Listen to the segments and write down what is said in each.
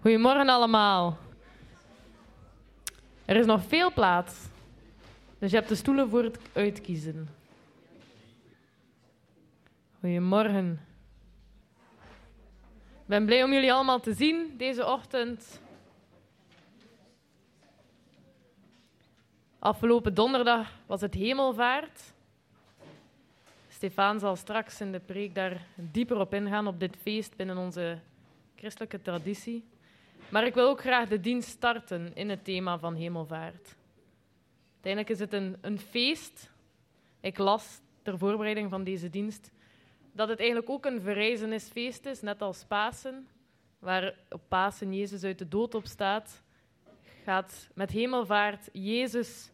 Goedemorgen allemaal. Er is nog veel plaats, dus je hebt de stoelen voor het uitkiezen. Goedemorgen. Ik ben blij om jullie allemaal te zien deze ochtend. Afgelopen donderdag was het hemelvaart. Stefan zal straks in de preek daar dieper op ingaan, op dit feest binnen onze christelijke traditie. Maar ik wil ook graag de dienst starten in het thema van hemelvaart. Uiteindelijk is het een, een feest. Ik las ter voorbereiding van deze dienst dat het eigenlijk ook een verrijzenisfeest is, net als Pasen, waar op Pasen Jezus uit de dood opstaat, gaat met hemelvaart Jezus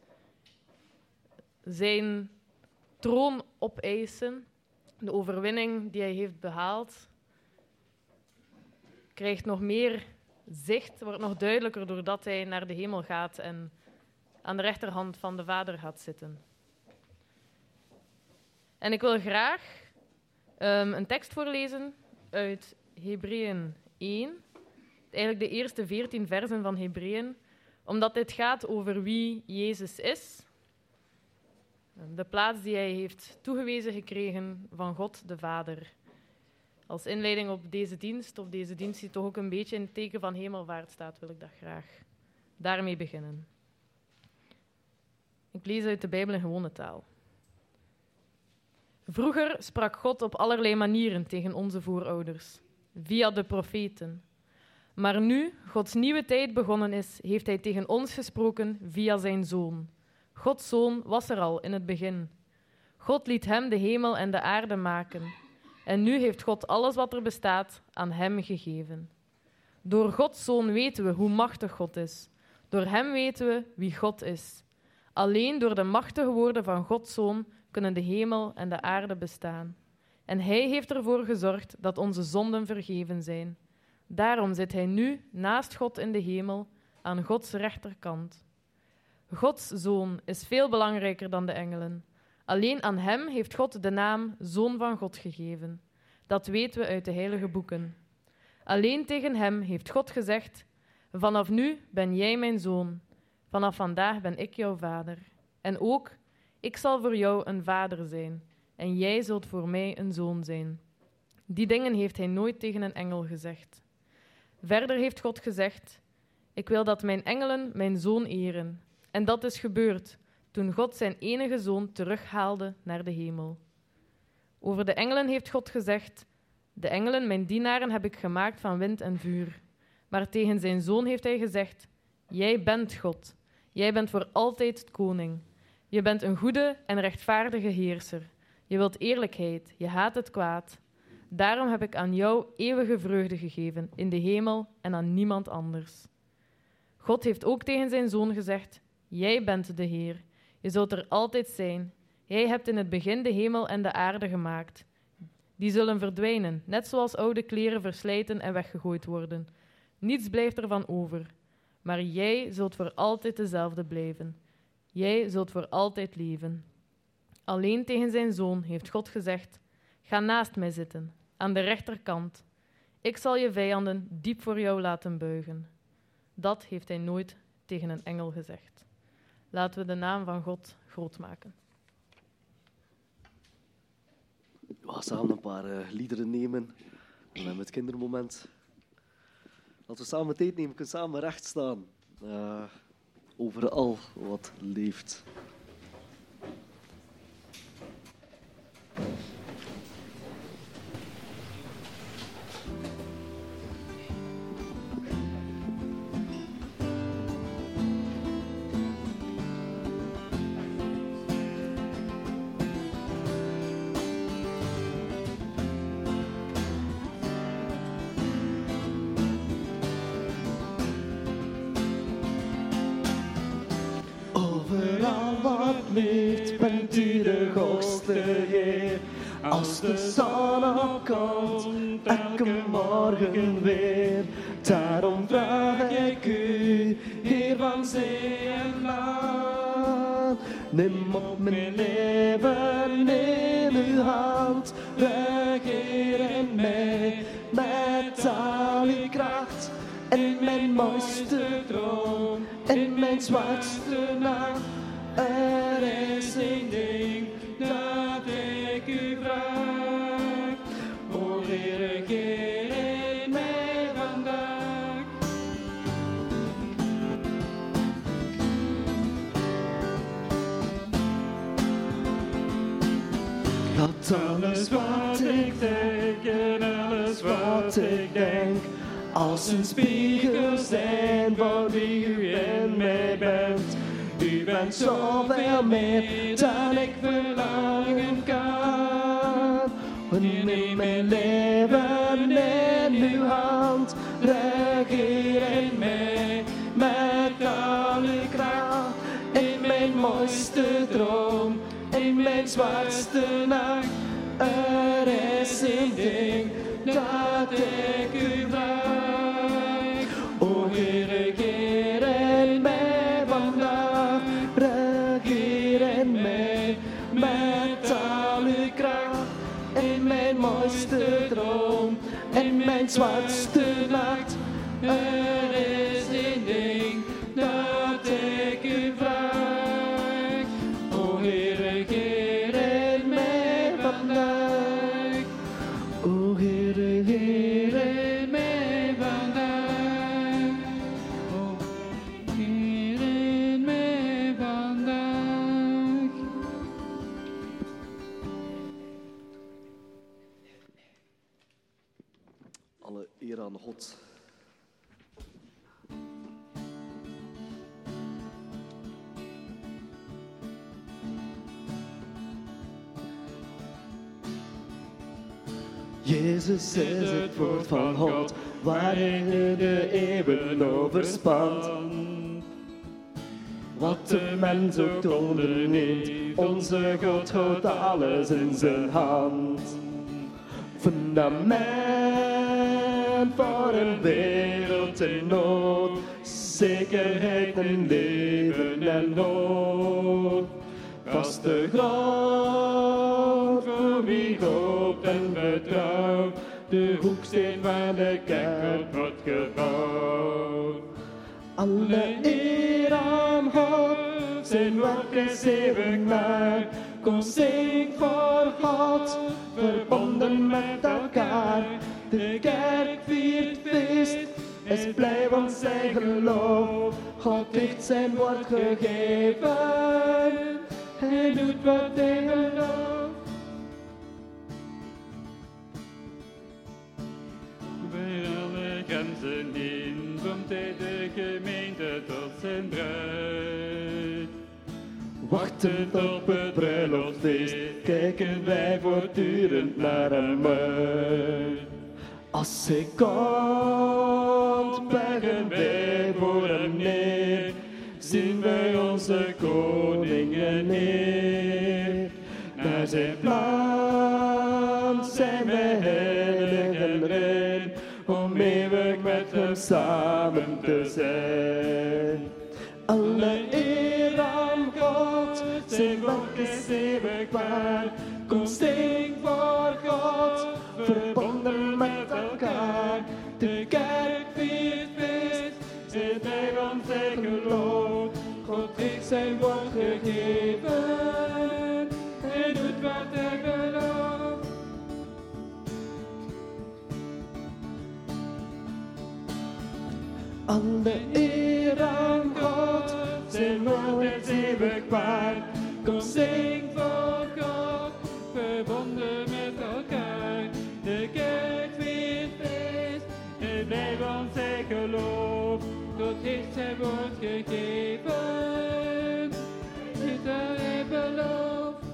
zijn troon opeisen, de overwinning die hij heeft behaald, krijgt nog meer zicht, wordt nog duidelijker doordat hij naar de hemel gaat en aan de rechterhand van de Vader gaat zitten. En ik wil graag um, een tekst voorlezen uit Hebreeën 1. Eigenlijk de eerste veertien versen van Hebreeën, omdat dit gaat over wie Jezus is. De plaats die hij heeft toegewezen gekregen van God de Vader. Als inleiding op deze dienst, of deze dienst die toch ook een beetje in het teken van hemelvaart staat, wil ik dat graag daarmee beginnen. Ik lees uit de Bijbel in gewone taal. Vroeger sprak God op allerlei manieren tegen onze voorouders, via de profeten. Maar nu Gods nieuwe tijd begonnen is, heeft Hij tegen ons gesproken via Zijn Zoon. Gods Zoon was er al in het begin. God liet Hem de hemel en de aarde maken. En nu heeft God alles wat er bestaat aan Hem gegeven. Door Gods Zoon weten we hoe machtig God is. Door Hem weten we wie God is. Alleen door de machtige woorden van Gods Zoon kunnen de hemel en de aarde bestaan. En Hij heeft ervoor gezorgd dat onze zonden vergeven zijn. Daarom zit Hij nu naast God in de hemel, aan Gods rechterkant. Gods zoon is veel belangrijker dan de engelen. Alleen aan Hem heeft God de naam Zoon van God gegeven. Dat weten we uit de heilige boeken. Alleen tegen Hem heeft God gezegd: Vanaf nu ben jij mijn zoon. Vanaf vandaag ben ik jouw vader. En ook ik zal voor jou een vader zijn, en jij zult voor mij een zoon zijn. Die dingen heeft hij nooit tegen een engel gezegd. Verder heeft God gezegd: Ik wil dat mijn engelen mijn zoon eren. En dat is gebeurd toen God zijn enige zoon terughaalde naar de hemel. Over de engelen heeft God gezegd: De engelen, mijn dienaren, heb ik gemaakt van wind en vuur. Maar tegen zijn zoon heeft hij gezegd: Jij bent God. Jij bent voor altijd het koning. Je bent een goede en rechtvaardige heerser. Je wilt eerlijkheid, je haat het kwaad. Daarom heb ik aan jou eeuwige vreugde gegeven in de hemel en aan niemand anders. God heeft ook tegen zijn zoon gezegd: Jij bent de Heer. Je zult er altijd zijn. Jij hebt in het begin de hemel en de aarde gemaakt. Die zullen verdwijnen, net zoals oude kleren verslijten en weggegooid worden. Niets blijft ervan over. Maar jij zult voor altijd dezelfde blijven. Jij zult voor altijd leven. Alleen tegen zijn zoon heeft God gezegd: Ga naast mij zitten, aan de rechterkant. Ik zal je vijanden diep voor jou laten buigen. Dat heeft hij nooit tegen een engel gezegd. Laten we de naam van God groot maken. We gaan samen een paar uh, liederen nemen. En dan het kindermoment. Laten we samen tijd nemen, kunnen samen recht staan. Uh, overal wat leeft. Als de zon opkomt, elke morgen weer. Daarom vraag ik u, Heer van zee en land. Neem op mijn leven Alles wat ik denk en alles wat ik denk, als een spiegel zijn van wie u in mij bent. U bent zoveel meer dan ik verlangen kan. Neem mijn leven in uw hand, regeer in mij met al uw kracht. In mijn mooiste droom, in mijn zwartste nacht. Er is één ding dat ik u vraag. O Heere, keer in mij vandaag. Regeer in mij met al uw kracht. In mijn mooiste droom, in mijn zwartste God. Jezus is het woord van God, waarin de eeuwen overspant. Wat de mens ook onderneemt, onze God houdt alles in zijn hand. Fundament voor een wereld in nood, zekerheid in leven en hoop. Vaste grond voor wie hoopt en vertrouwt, de hoeksteen waar de kerk wordt gebouwd. Alle eer aan God, zijn werk is eeuwig waar. Kom zing voor God, verbonden met elkaar. De kerk viert feest, is blij van zijn geloof. God heeft zijn woord gegeven, hij doet wat hij gelooft. Bij alle grenzen in komt hij de gemeente tot zijn bruid. Wachtend op het bruiloftfeest, kijken wij voortdurend naar hem uit. Als hij komt, buigen wij voor hem neer, zien wij onze koningen neer. Naar zijn plan zijn wij heilig en rein, om eeuwig met hem samen te zijn. Alle eer aan God, zijn werk is eeuwig waar. Kom zing voor God. De kerk feest, zit hij van zijn geloof. God heeft zijn woord gegeven, hij doet wat hij gelooft. Alle eer aan God, zijn woord is eeuwig waar. Kom zing Zijn woord gegeven. Dit hij belooft.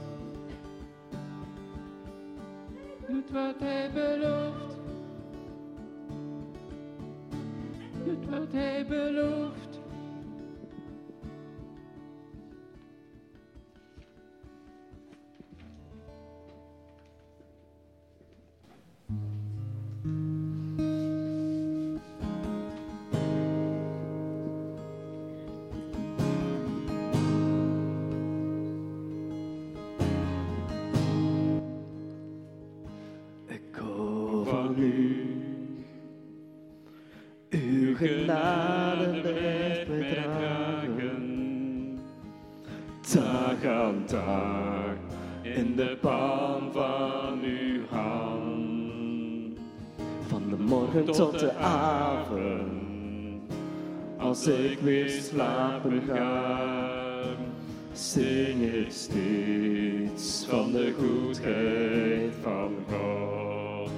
Doet wat hij belooft. Doet wat hij belooft. Als ik weer slapen ga, zing ik steeds van de goedheid van God.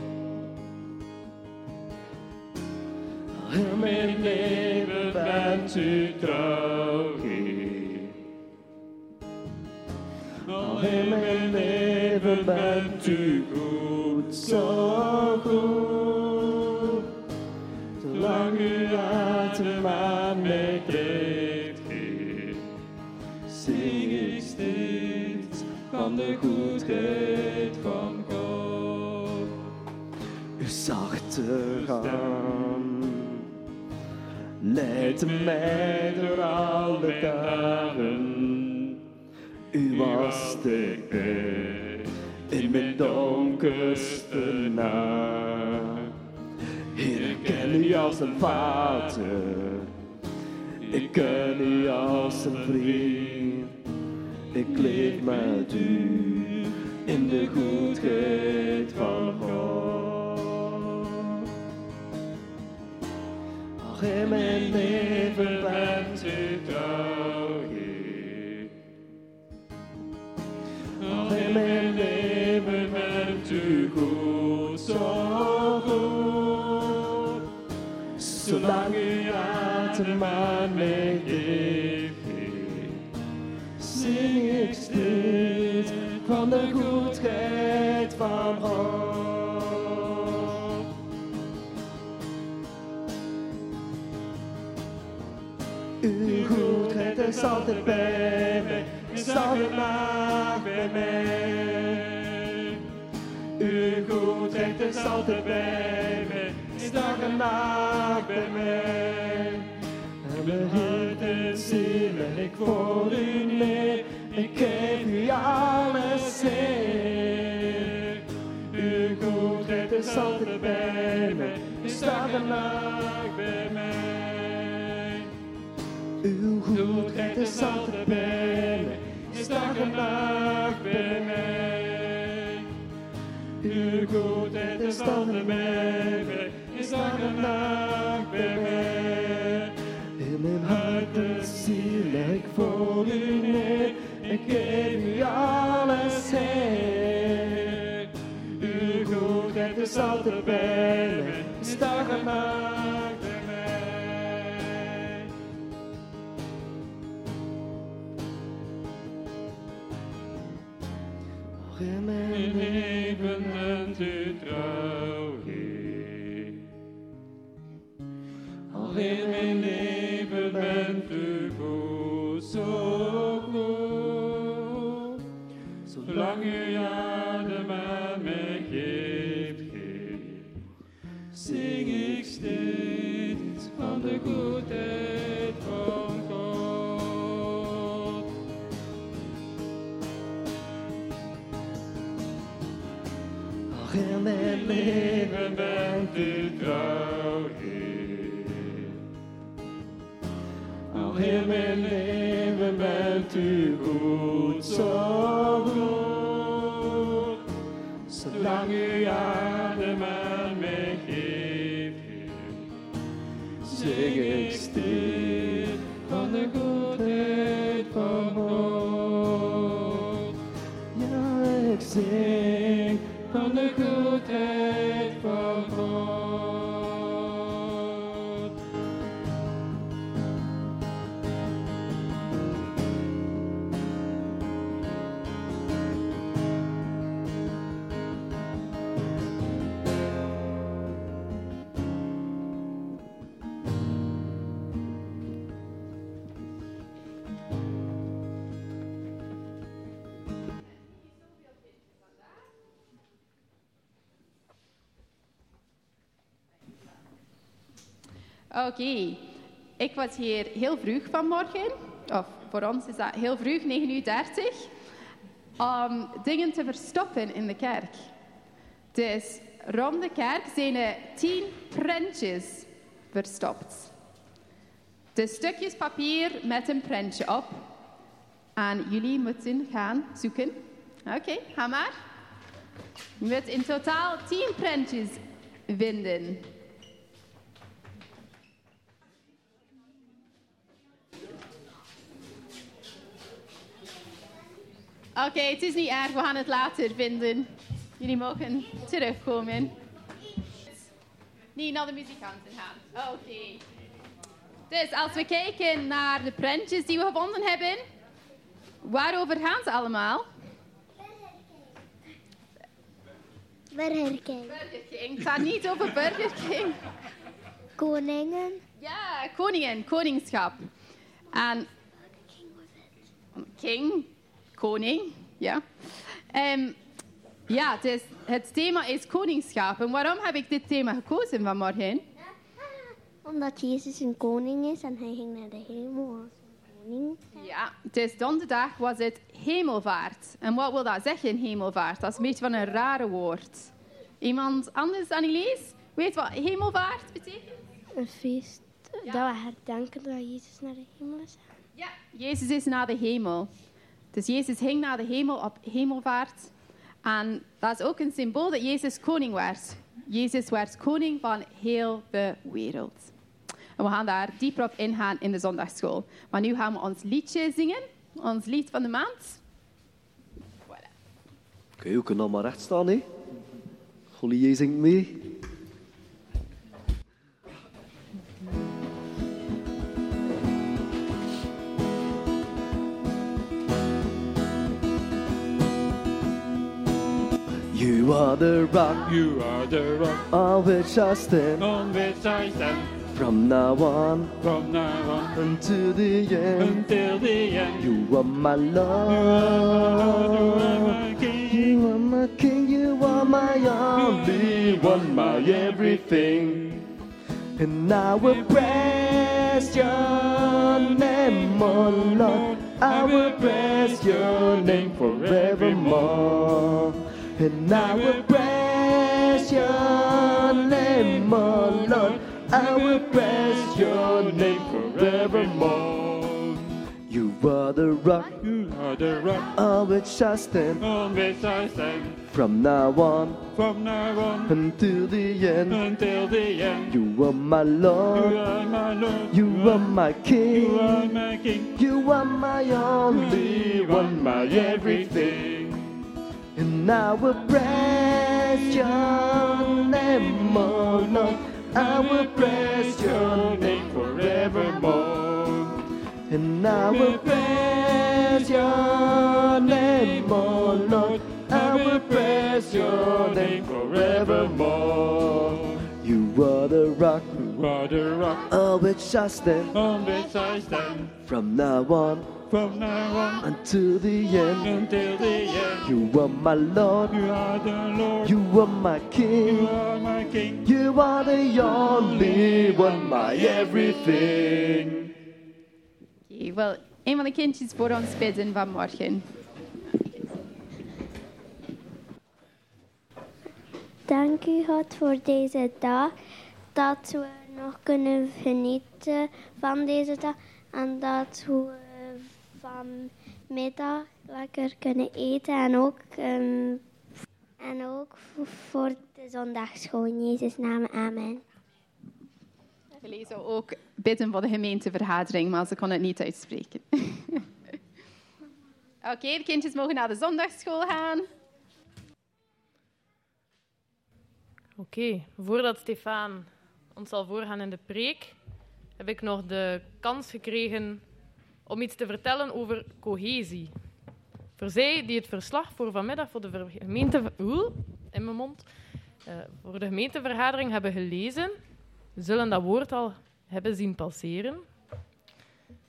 In mijn leven bent u trouw. Al in mijn leven bent u goed, zo de. Uw zachte hand leidt mij door alle dagen. U was dichtbij in mijn donkerste nacht. Heer, ik ken u als een vader, ik ken u als een vriend. Ik leef met u in de goedheid van God. Ach, in mijn leven bent u trouw, Heer. Ach, in mijn leven bent u goed, zo goed. Zolang u atem aan mij geeft, zing ik van de goedheid van God. Uw goedheid is altijd bij mij, is altijd nacht bij mij. Uw goedheid is altijd bij mij, is dag en nacht bij mij. En mijn hart en ziel leg ik voor u neer, ik geef u alles Heer. Uw goedheid is altijd bij mij, is dag en nacht bij mij. Uw goedheid is altijd bij mij, is dag en nacht bij mij. Uw goedheid is altijd bij mij, is dag en nacht bij mij. In mijn hart en ziel ik voor u geef u alles Heer. Uw goedheid is altijd bij mij, is dag en nacht bij mij. Ach, in mijn leven bent u trouw, Heer. Al in mijn leven bent u goed, zo U adem aan mij geeft, Heer, zing ik steeds van de goedheid van God. Ach, in mijn leven bent u trouw, Heer. Al in mijn leven bent u goed, zo Van de Oké, ik was hier heel vroeg vanmorgen, of voor ons is dat heel vroeg, 9 uur 30, om dingen te verstoppen in de kerk. Dus rond de kerk zijn er tien prentjes verstopt. de stukjes papier met een prentje op. En jullie moeten gaan zoeken. Oké, ga maar. Je moet in totaal 10 prentjes vinden. Oké, het is niet erg, we gaan het later vinden. Jullie mogen terugkomen. Niet naar de muzikanten gaan. Oké. Dus als we kijken naar de prentjes die we gevonden hebben, waarover gaan ze allemaal? Burger King. Burger King. Het gaat niet over Burger King. Koningen. Ja, koningen, koningschap. En king, koning, ja. Ehm, ja, dus het thema is koningschap. En waarom heb ik dit thema gekozen vanmorgen? Omdat Jezus een koning is en hij ging naar de hemel als een koning. Ja, dus donderdag was het hemelvaart. En wat wil dat zeggen, hemelvaart? Dat is een beetje van een rare woord. Iemand anders, Annelies, weet wat hemelvaart betekent? Een feest dat we herdenken dat Jezus naar de hemel is. Ja, Jezus is naar de hemel. Dus Jezus ging naar de hemel op hemelvaart. En dat is ook een symbool dat Jezus koning werd. Jezus werd koning van heel de wereld. En we gaan daar dieper op ingaan in de zondagschool. Maar nu gaan we ons liedje zingen. Ons lied van de maand. Voilà. Oké, we kunnen allemaal recht staan, hè? Golier zingt mee. You are the rock You are the rock on which I stand on which I stand from now on from now on unto the end. until the end. You are my You are my King. You are my king, you are my only one, my everything. And I will praise your name, oh Lord. I will praise your name forevermore. And I will bless your name, oh Lord. I will praise your name forevermore. You are the rock You are the rock on which I stand on which I stand from now on from now on until the end. until the end. You are my Lord, You are my Lord. you are my King, You are my King. you are my only one, my everything. And I will praise your name, oh Lord. I will praise your name forevermore. And I will praise your name, oh Lord. I will praise your name forevermore. You are the rock You are the rock on which I stand on which I stand from now on from now on until the end. until the end. You are my Lord, You are the Lord. you are my You King. are my King. You are the only one, my everything. Ik wil een van de kindjes voor ons bidden vanmorgen. Dank u God voor deze dag. Dat we nog kunnen genieten van deze dag. En dat we vanmiddag lekker kunnen eten. En ook, ehm, en ook voor de zondagschool. In Jezus' naam, amen. We lezen ook bidden voor de gemeentevergadering, maar ze kon het niet uitspreken. Oké, de kindjes mogen naar de zondagschool gaan. Oké, voordat Stefan ons zal voorgaan in de preek, heb ik nog de kans gekregen om iets te vertellen over cohesie. Voor zij die het verslag voor vanmiddag voor de gemeente... Oeh, in mijn mond. Eh, voor de gemeentevergadering hebben gelezen, zullen dat woord al hebben zien passeren.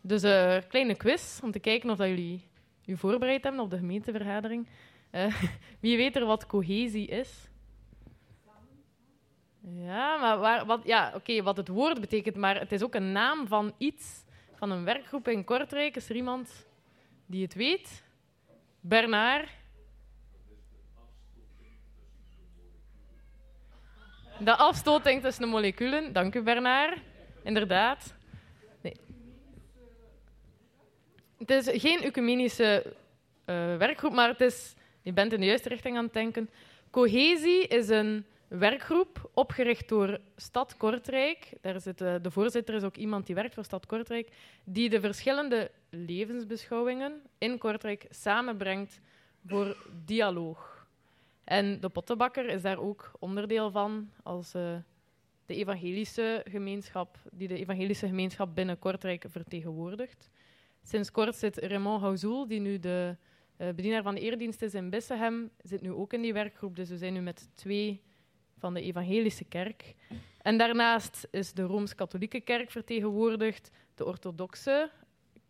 Dus een kleine quiz om te kijken of dat jullie je voorbereid hebben op de gemeentevergadering. Eh, wie weet er wat cohesie is? Ja, maar wat, ja, oké, wat het woord betekent, maar het is ook een naam van iets, van een werkgroep in Kortrijk. Is er iemand die het weet? Bernard? De afstoting tussen de moleculen. Dank u, Bernard. Inderdaad. Nee. Het is geen ecumenische eh, werkgroep, maar het is, je bent in de juiste richting aan het denken. Cohesie is een werkgroep opgericht door Stad Kortrijk. Daar zit, de voorzitter is ook iemand die werkt voor Stad Kortrijk, die de verschillende levensbeschouwingen in Kortrijk samenbrengt voor dialoog. En de Pottenbakker is daar ook onderdeel van als eh, de evangelische gemeenschap, die de evangelische gemeenschap binnen Kortrijk vertegenwoordigt. Sinds kort zit Raymond Houzoul, die nu de uh, bedienaar van de eerdienst is in Bissehem, zit nu ook in die werkgroep. Dus we zijn nu met twee van de evangelische kerk. En daarnaast is de Rooms-Katholieke kerk vertegenwoordigd, de orthodoxe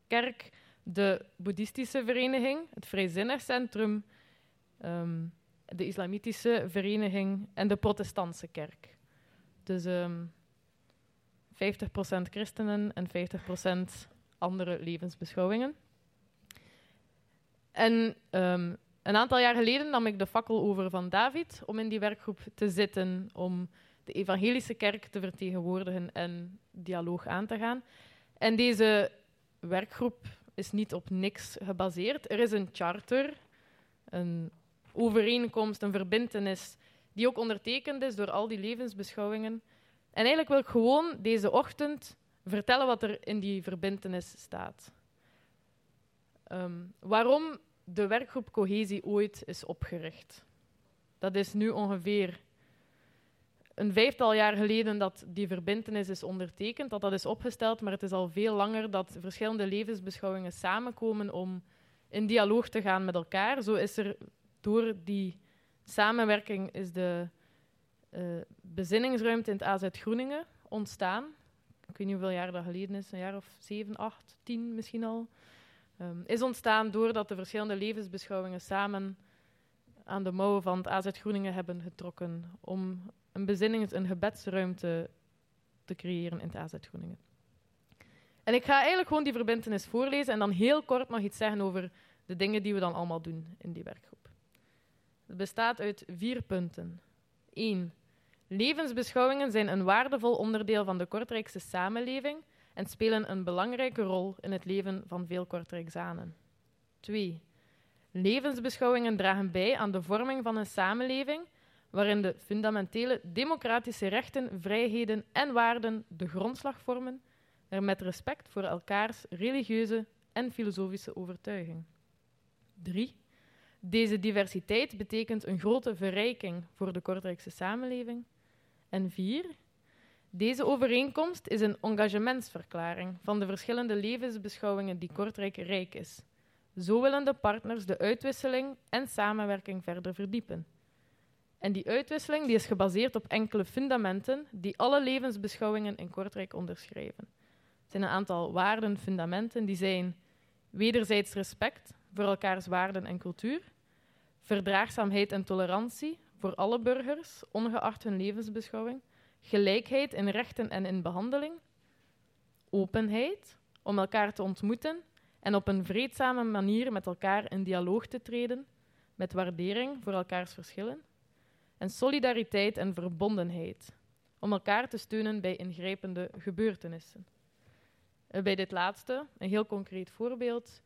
kerk, de boeddhistische vereniging, het Vrijzinnig Centrum, ehm, de islamitische vereniging en de protestantse kerk. Dus um, ehm, 50% christenen en 50% andere levensbeschouwingen. En um, een aantal jaar geleden nam ik de fakkel over van David om in die werkgroep te zitten, om de evangelische kerk te vertegenwoordigen en dialoog aan te gaan. En deze werkgroep is niet op niks gebaseerd. Er is een charter, een overeenkomst, een verbintenis, die ook ondertekend is door al die levensbeschouwingen. En eigenlijk wil ik gewoon deze ochtend vertellen wat er in die verbintenis staat. Um, waarom de werkgroep Cohesie ooit is opgericht. Dat is nu ongeveer een vijftal jaar geleden dat die verbindenis is ondertekend, dat dat is opgesteld, maar het is al veel langer dat verschillende levensbeschouwingen samenkomen om in dialoog te gaan met elkaar. Zo is er door die samenwerking is de uh, bezinningsruimte in het AZ Groeningen ontstaan. Ik weet niet hoeveel jaar dat geleden is, een jaar of zeven, acht, tien misschien al. Um, is ontstaan doordat de verschillende levensbeschouwingen samen aan de mouwen van het AZ Groeningen hebben getrokken om een bezinnings- en gebedsruimte te creëren in het AZ Groeningen. En ik ga eigenlijk gewoon die verbindenis voorlezen en dan heel kort nog iets zeggen over de dingen die we dan allemaal doen in die werkgroep. Het bestaat uit vier punten. 1. Levensbeschouwingen zijn een waardevol onderdeel van de Kortrijkse samenleving en spelen een belangrijke rol in het leven van veel Kortrijkzanen. 2. Levensbeschouwingen dragen bij aan de vorming van een samenleving waarin de fundamentele democratische rechten, vrijheden en waarden de grondslag vormen, er met respect voor elkaars religieuze en filosofische overtuiging. 3. Deze diversiteit betekent een grote verrijking voor de Kortrijkse samenleving. En 4. Deze overeenkomst is een engagementsverklaring van de verschillende levensbeschouwingen die Kortrijk rijk is. Zo willen de partners de uitwisseling en samenwerking verder verdiepen. En die uitwisseling die is gebaseerd op enkele fundamenten die alle levensbeschouwingen in Kortrijk onderschrijven. Het zijn een aantal waarden, fundamenten, die zijn wederzijds respect voor elkaars waarden en cultuur, verdraagzaamheid en tolerantie voor alle burgers, ongeacht hun levensbeschouwing, gelijkheid in rechten en in behandeling, openheid om elkaar te ontmoeten en op een vreedzame manier met elkaar in dialoog te treden, met waardering voor elkaars verschillen, en solidariteit en verbondenheid om elkaar te steunen bij ingrijpende gebeurtenissen. Eh, bij dit laatste, een heel concreet voorbeeld,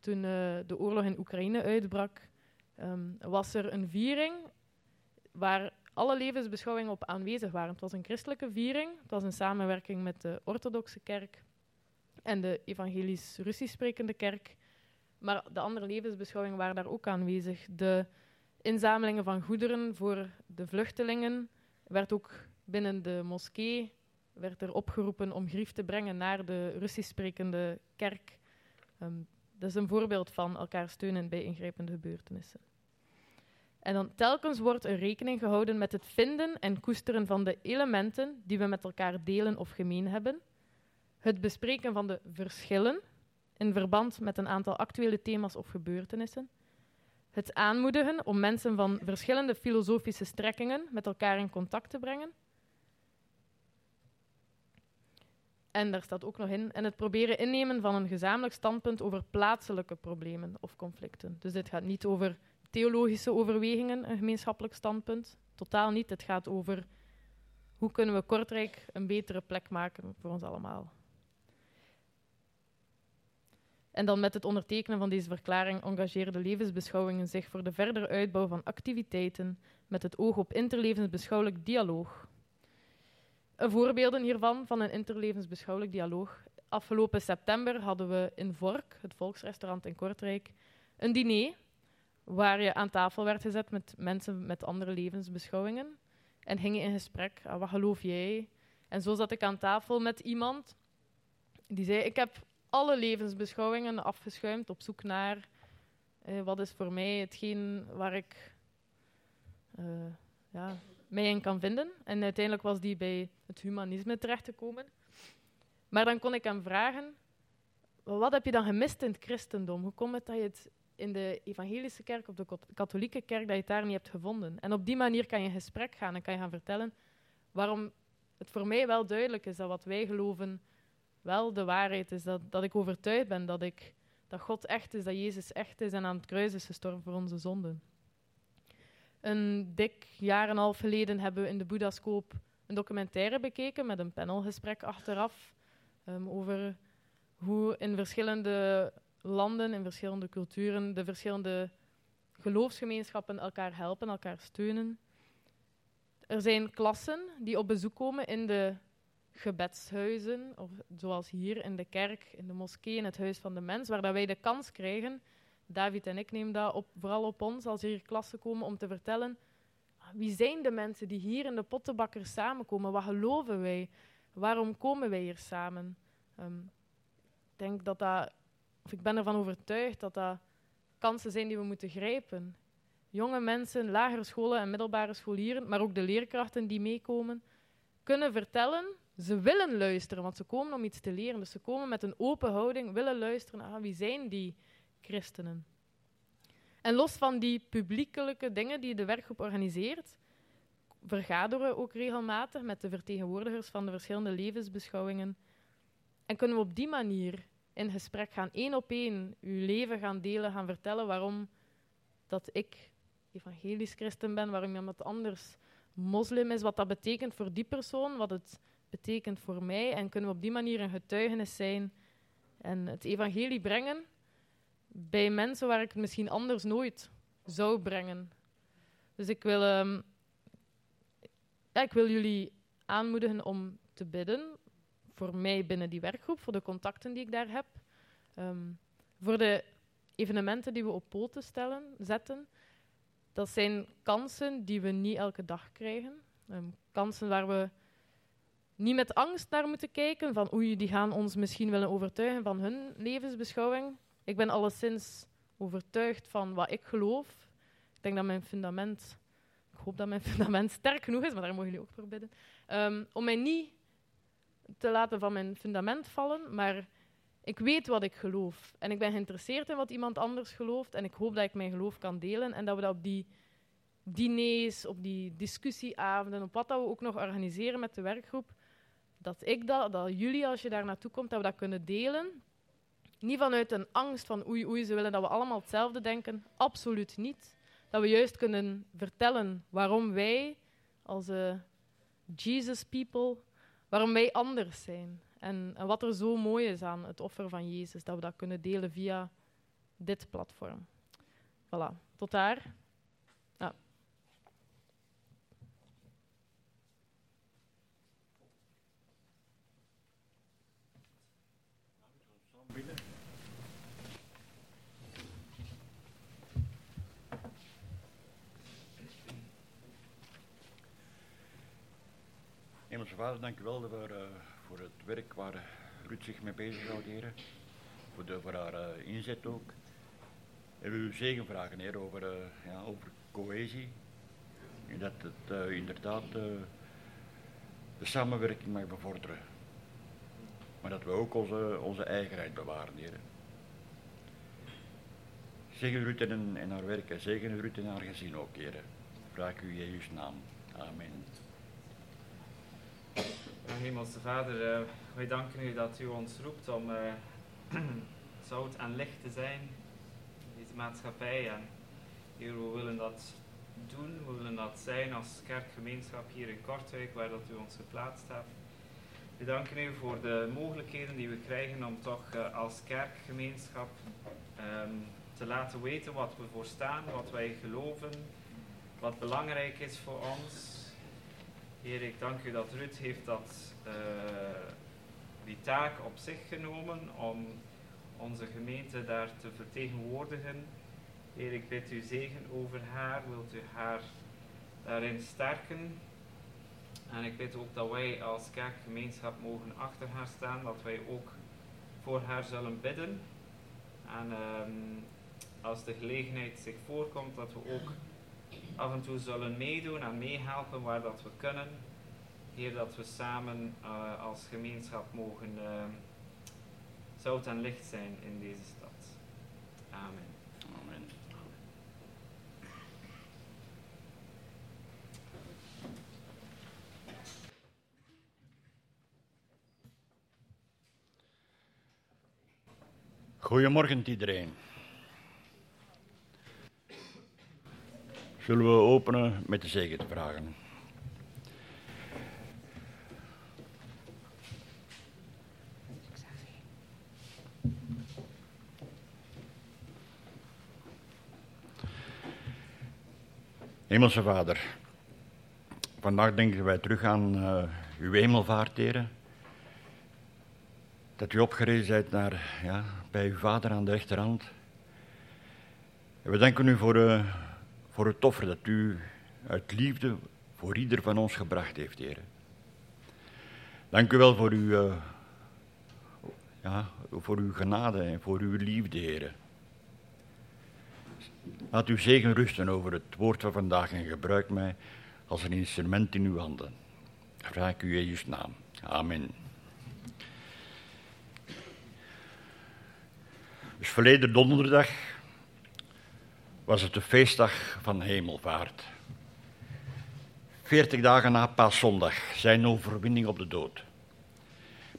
toen uh, de oorlog in Oekraïne uitbrak, um, was er een viering waar alle levensbeschouwingen op aanwezig waren. Het was een christelijke viering, het was een samenwerking met de orthodoxe kerk en de evangelisch-Russisch sprekende kerk. Maar de andere levensbeschouwingen waren daar ook aanwezig. De inzamelingen van goederen voor de vluchtelingen werd ook binnen de moskee werd er opgeroepen om grief te brengen naar de Russisch sprekende kerk. Um, dat is een voorbeeld van elkaar steunen bij ingrijpende gebeurtenissen. En dan telkens wordt er rekening gehouden met het vinden en koesteren van de elementen die we met elkaar delen of gemeen hebben, het bespreken van de verschillen in verband met een aantal actuele thema's of gebeurtenissen, het aanmoedigen om mensen van verschillende filosofische strekkingen met elkaar in contact te brengen. En daar staat ook nog in, en het proberen innemen van een gezamenlijk standpunt over plaatselijke problemen of conflicten. Dus dit gaat niet over theologische overwegingen een gemeenschappelijk standpunt. Totaal niet. Het gaat over hoe kunnen we Kortrijk een betere plek maken voor ons allemaal. En dan met het ondertekenen van deze verklaring engageren de levensbeschouwingen zich voor de verdere uitbouw van activiteiten met het oog op interlevensbeschouwelijk dialoog. Voorbeelden hiervan van een interlevensbeschouwelijk dialoog. Afgelopen september hadden we in Vork, het volksrestaurant in Kortrijk, een diner waar je aan tafel werd gezet met mensen met andere levensbeschouwingen. En ging in gesprek, ah, wat geloof jij? En zo zat ik aan tafel met iemand die zei, ik heb alle levensbeschouwingen afgeschuimd op zoek naar eh, wat is voor mij hetgeen waar ik eh, ja, mij in kan vinden. En uiteindelijk was die bij het humanisme terechtgekomen. Maar dan kon ik hem vragen, wat heb je dan gemist in het christendom? Hoe komt het dat je het in de evangelische kerk of de katholieke kerk, dat je het daar niet hebt gevonden? En op die manier kan je gesprek gaan en kan je gaan vertellen waarom het voor mij wel duidelijk is dat wat wij geloven wel de waarheid is. Dat, dat ik overtuigd ben dat, ik, dat God echt is, dat Jezus echt is en aan het kruis is gestorven voor onze zonden. Een dik jaar en een half geleden hebben we in de Boeddhascoop een documentaire bekeken met een panelgesprek achteraf um, over hoe in verschillende landen, in verschillende culturen, de verschillende geloofsgemeenschappen elkaar helpen, elkaar steunen. Er zijn klassen die op bezoek komen in de gebedshuizen, of zoals hier in de kerk, in de moskee, in het Huis van de Mens, waar dat wij de kans krijgen, David en ik nemen dat op, vooral op ons als er hier klassen komen, om te vertellen wie zijn de mensen die hier in de pottenbakker samenkomen, wat geloven wij, waarom komen wij hier samen. Um, ik denk dat dat, of ik ben ervan overtuigd dat dat kansen zijn die we moeten grijpen. Jonge mensen, lagere scholen en middelbare scholieren, maar ook de leerkrachten die meekomen, kunnen vertellen ze willen luisteren, want ze komen om iets te leren. Dus ze komen met een open houding, willen luisteren. Ah, wie zijn die christenen? En los van die publiekelijke dingen die de werkgroep organiseert, vergaderen we ook regelmatig met de vertegenwoordigers van de verschillende levensbeschouwingen. En kunnen we op die manier in gesprek gaan, één op één, uw leven gaan delen, gaan vertellen waarom dat ik evangelisch christen ben, waarom iemand anders moslim is, wat dat betekent voor die persoon, wat het betekent voor mij en kunnen we op die manier een getuigenis zijn en het evangelie brengen bij mensen waar ik het misschien anders nooit zou brengen. Dus ik wil, um, ja, ik wil jullie aanmoedigen om te bidden voor mij binnen die werkgroep, voor de contacten die ik daar heb, um, voor de evenementen die we op poten stellen, zetten. Dat zijn kansen die we niet elke dag krijgen. Um, kansen waar we niet met angst naar moeten kijken van oei, die gaan ons misschien willen overtuigen van hun levensbeschouwing. Ik ben alleszins overtuigd van wat ik geloof. Ik denk dat mijn fundament, ik hoop dat mijn fundament sterk genoeg is, maar daar mogen jullie ook voor bidden, um, om mij niet te laten van mijn fundament vallen, maar ik weet wat ik geloof. En ik ben geïnteresseerd in wat iemand anders gelooft en ik hoop dat ik mijn geloof kan delen en dat we dat op die diners, op die discussieavonden, op wat dat we ook nog organiseren met de werkgroep, dat ik dat, dat jullie, als je daar naartoe komt, dat we dat kunnen delen. Niet vanuit een angst van oei, oei, ze willen dat we allemaal hetzelfde denken. Absoluut niet. Dat we juist kunnen vertellen waarom wij, als uh, Jesus people, waarom wij anders zijn. En, wat er zo mooi is aan het offer van Jezus, dat we dat kunnen delen via dit platform. Voilà, tot daar. Hemelse Vader, dank u wel voor, uh, voor het werk waar Ruud zich mee bezig houdt, heren. Voor, voor haar uh, inzet ook. En we u zegen vragen, heer, over, uh, ja, over cohesie. En dat het inderdaad de samenwerking mag bevorderen. Maar dat we ook onze, onze eigenheid bewaren, heren. Zegen Ruud en, haar werk en zegen Ruud en haar gezin ook, heren. Vraag u Jezus naam. Amen. Hemelse Vader, uh, wij danken u dat u ons roept om uh, zout en licht te zijn in deze maatschappij. En we willen dat doen, we willen dat zijn als kerkgemeenschap hier in Kortrijk, waar dat u ons geplaatst hebt. We danken u voor de mogelijkheden die we krijgen om toch eh, als kerkgemeenschap ehm, te laten weten wat we voor staan, wat wij geloven, wat belangrijk is voor ons. Heer, ik dank u dat Ruud heeft dat, eh, die taak op zich genomen om onze gemeente daar te vertegenwoordigen. Heer, ik bid u zegen over haar. Wilt u haar daarin sterken? En ik bid ook dat wij als kerkgemeenschap mogen achter haar staan, dat wij ook voor haar zullen bidden. En ehm, als de gelegenheid zich voorkomt, dat we ook af en toe zullen meedoen en meehelpen waar dat we kunnen. Heer, dat we samen uh, als gemeenschap mogen uh, zout en licht zijn in deze stad. Amen. Amen. Goedemorgen iedereen. Zullen we openen met de zegen te vragen? Hemelse Vader, vandaag denken wij terug aan uh, uw hemelvaart, heren. Dat u opgerezen bent naar, ja, bij uw vader aan de rechterhand. We danken u voor, uh, voor het offer dat u uit liefde voor ieder van ons gebracht heeft, heren. Dank u wel voor uw, uh, ja, voor uw genade en voor uw liefde, heren. Laat uw zegen rusten over het woord van vandaag en gebruik mij als een instrument in uw handen. Vraag u in Jezus' naam. Amen. Dus verleden donderdag was het de feestdag van hemelvaart. Veertig dagen na paaszondag, zijn overwinning op de dood.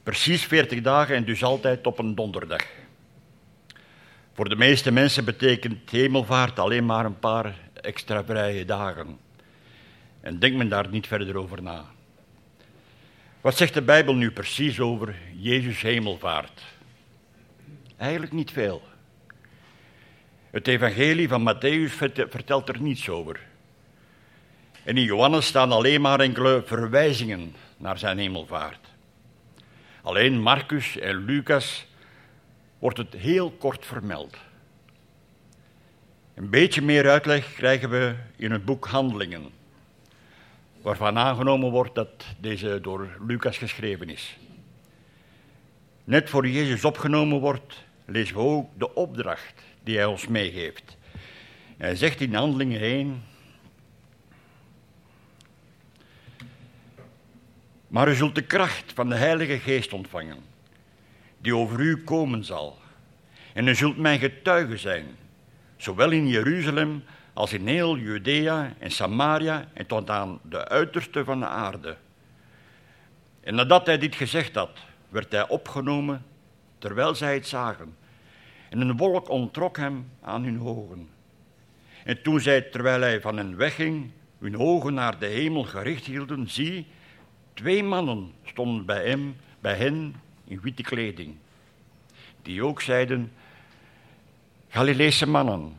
Precies veertig dagen en dus altijd op een donderdag. Voor de meeste mensen betekent hemelvaart alleen maar een paar extra vrije dagen. En denkt men daar niet verder over na. Wat zegt de Bijbel nu precies over Jezus hemelvaart? Eigenlijk niet veel. Het evangelie van Matthäus vertelt er niets over. En in Johannes staan alleen maar enkele verwijzingen naar zijn hemelvaart. Alleen Marcus en Lucas wordt het heel kort vermeld. Een beetje meer uitleg krijgen we in het boek Handelingen, waarvan aangenomen wordt dat deze door Lucas geschreven is. Net voor Jezus opgenomen wordt, lezen we ook de opdracht die hij ons meegeeft. Hij zegt in Handelingen 1. Maar u zult de kracht van de Heilige Geest ontvangen die over u komen zal. En u zult mijn getuige zijn, zowel in Jeruzalem als in heel Judea en Samaria en tot aan de uiterste van de aarde. En nadat hij dit gezegd had, werd hij opgenomen terwijl zij het zagen. En een wolk ontrok hem aan hun ogen. En toen zij, terwijl hij van hen wegging, hun ogen naar de hemel gericht hielden, zie, twee mannen stonden bij hem, bij hen in witte kleding, die ook zeiden, Galileese mannen,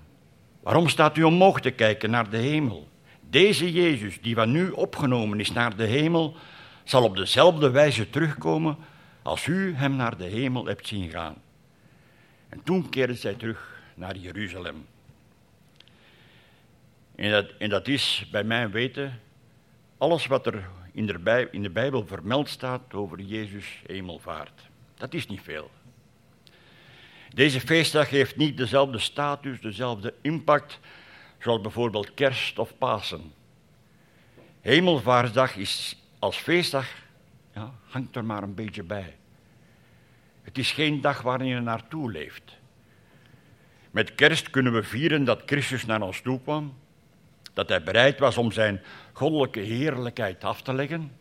waarom staat u omhoog te kijken naar de hemel? Deze Jezus, die van nu opgenomen is naar de hemel, zal op dezelfde wijze terugkomen als u hem naar de hemel hebt zien gaan. En toen keerden zij terug naar Jeruzalem. En dat, en dat is bij mijn weten alles wat er in de, Bijbel, in de Bijbel vermeld staat over Jezus hemelvaart. Dat is niet veel. Deze feestdag heeft niet dezelfde status, dezelfde impact, zoals bijvoorbeeld kerst of Pasen. Hemelvaartsdag is als feestdag, ja, hangt er maar een beetje bij. Het is geen dag waarin je naartoe leeft. Met kerst kunnen we vieren dat Christus naar ons toe kwam, dat hij bereid was om zijn goddelijke heerlijkheid af te leggen.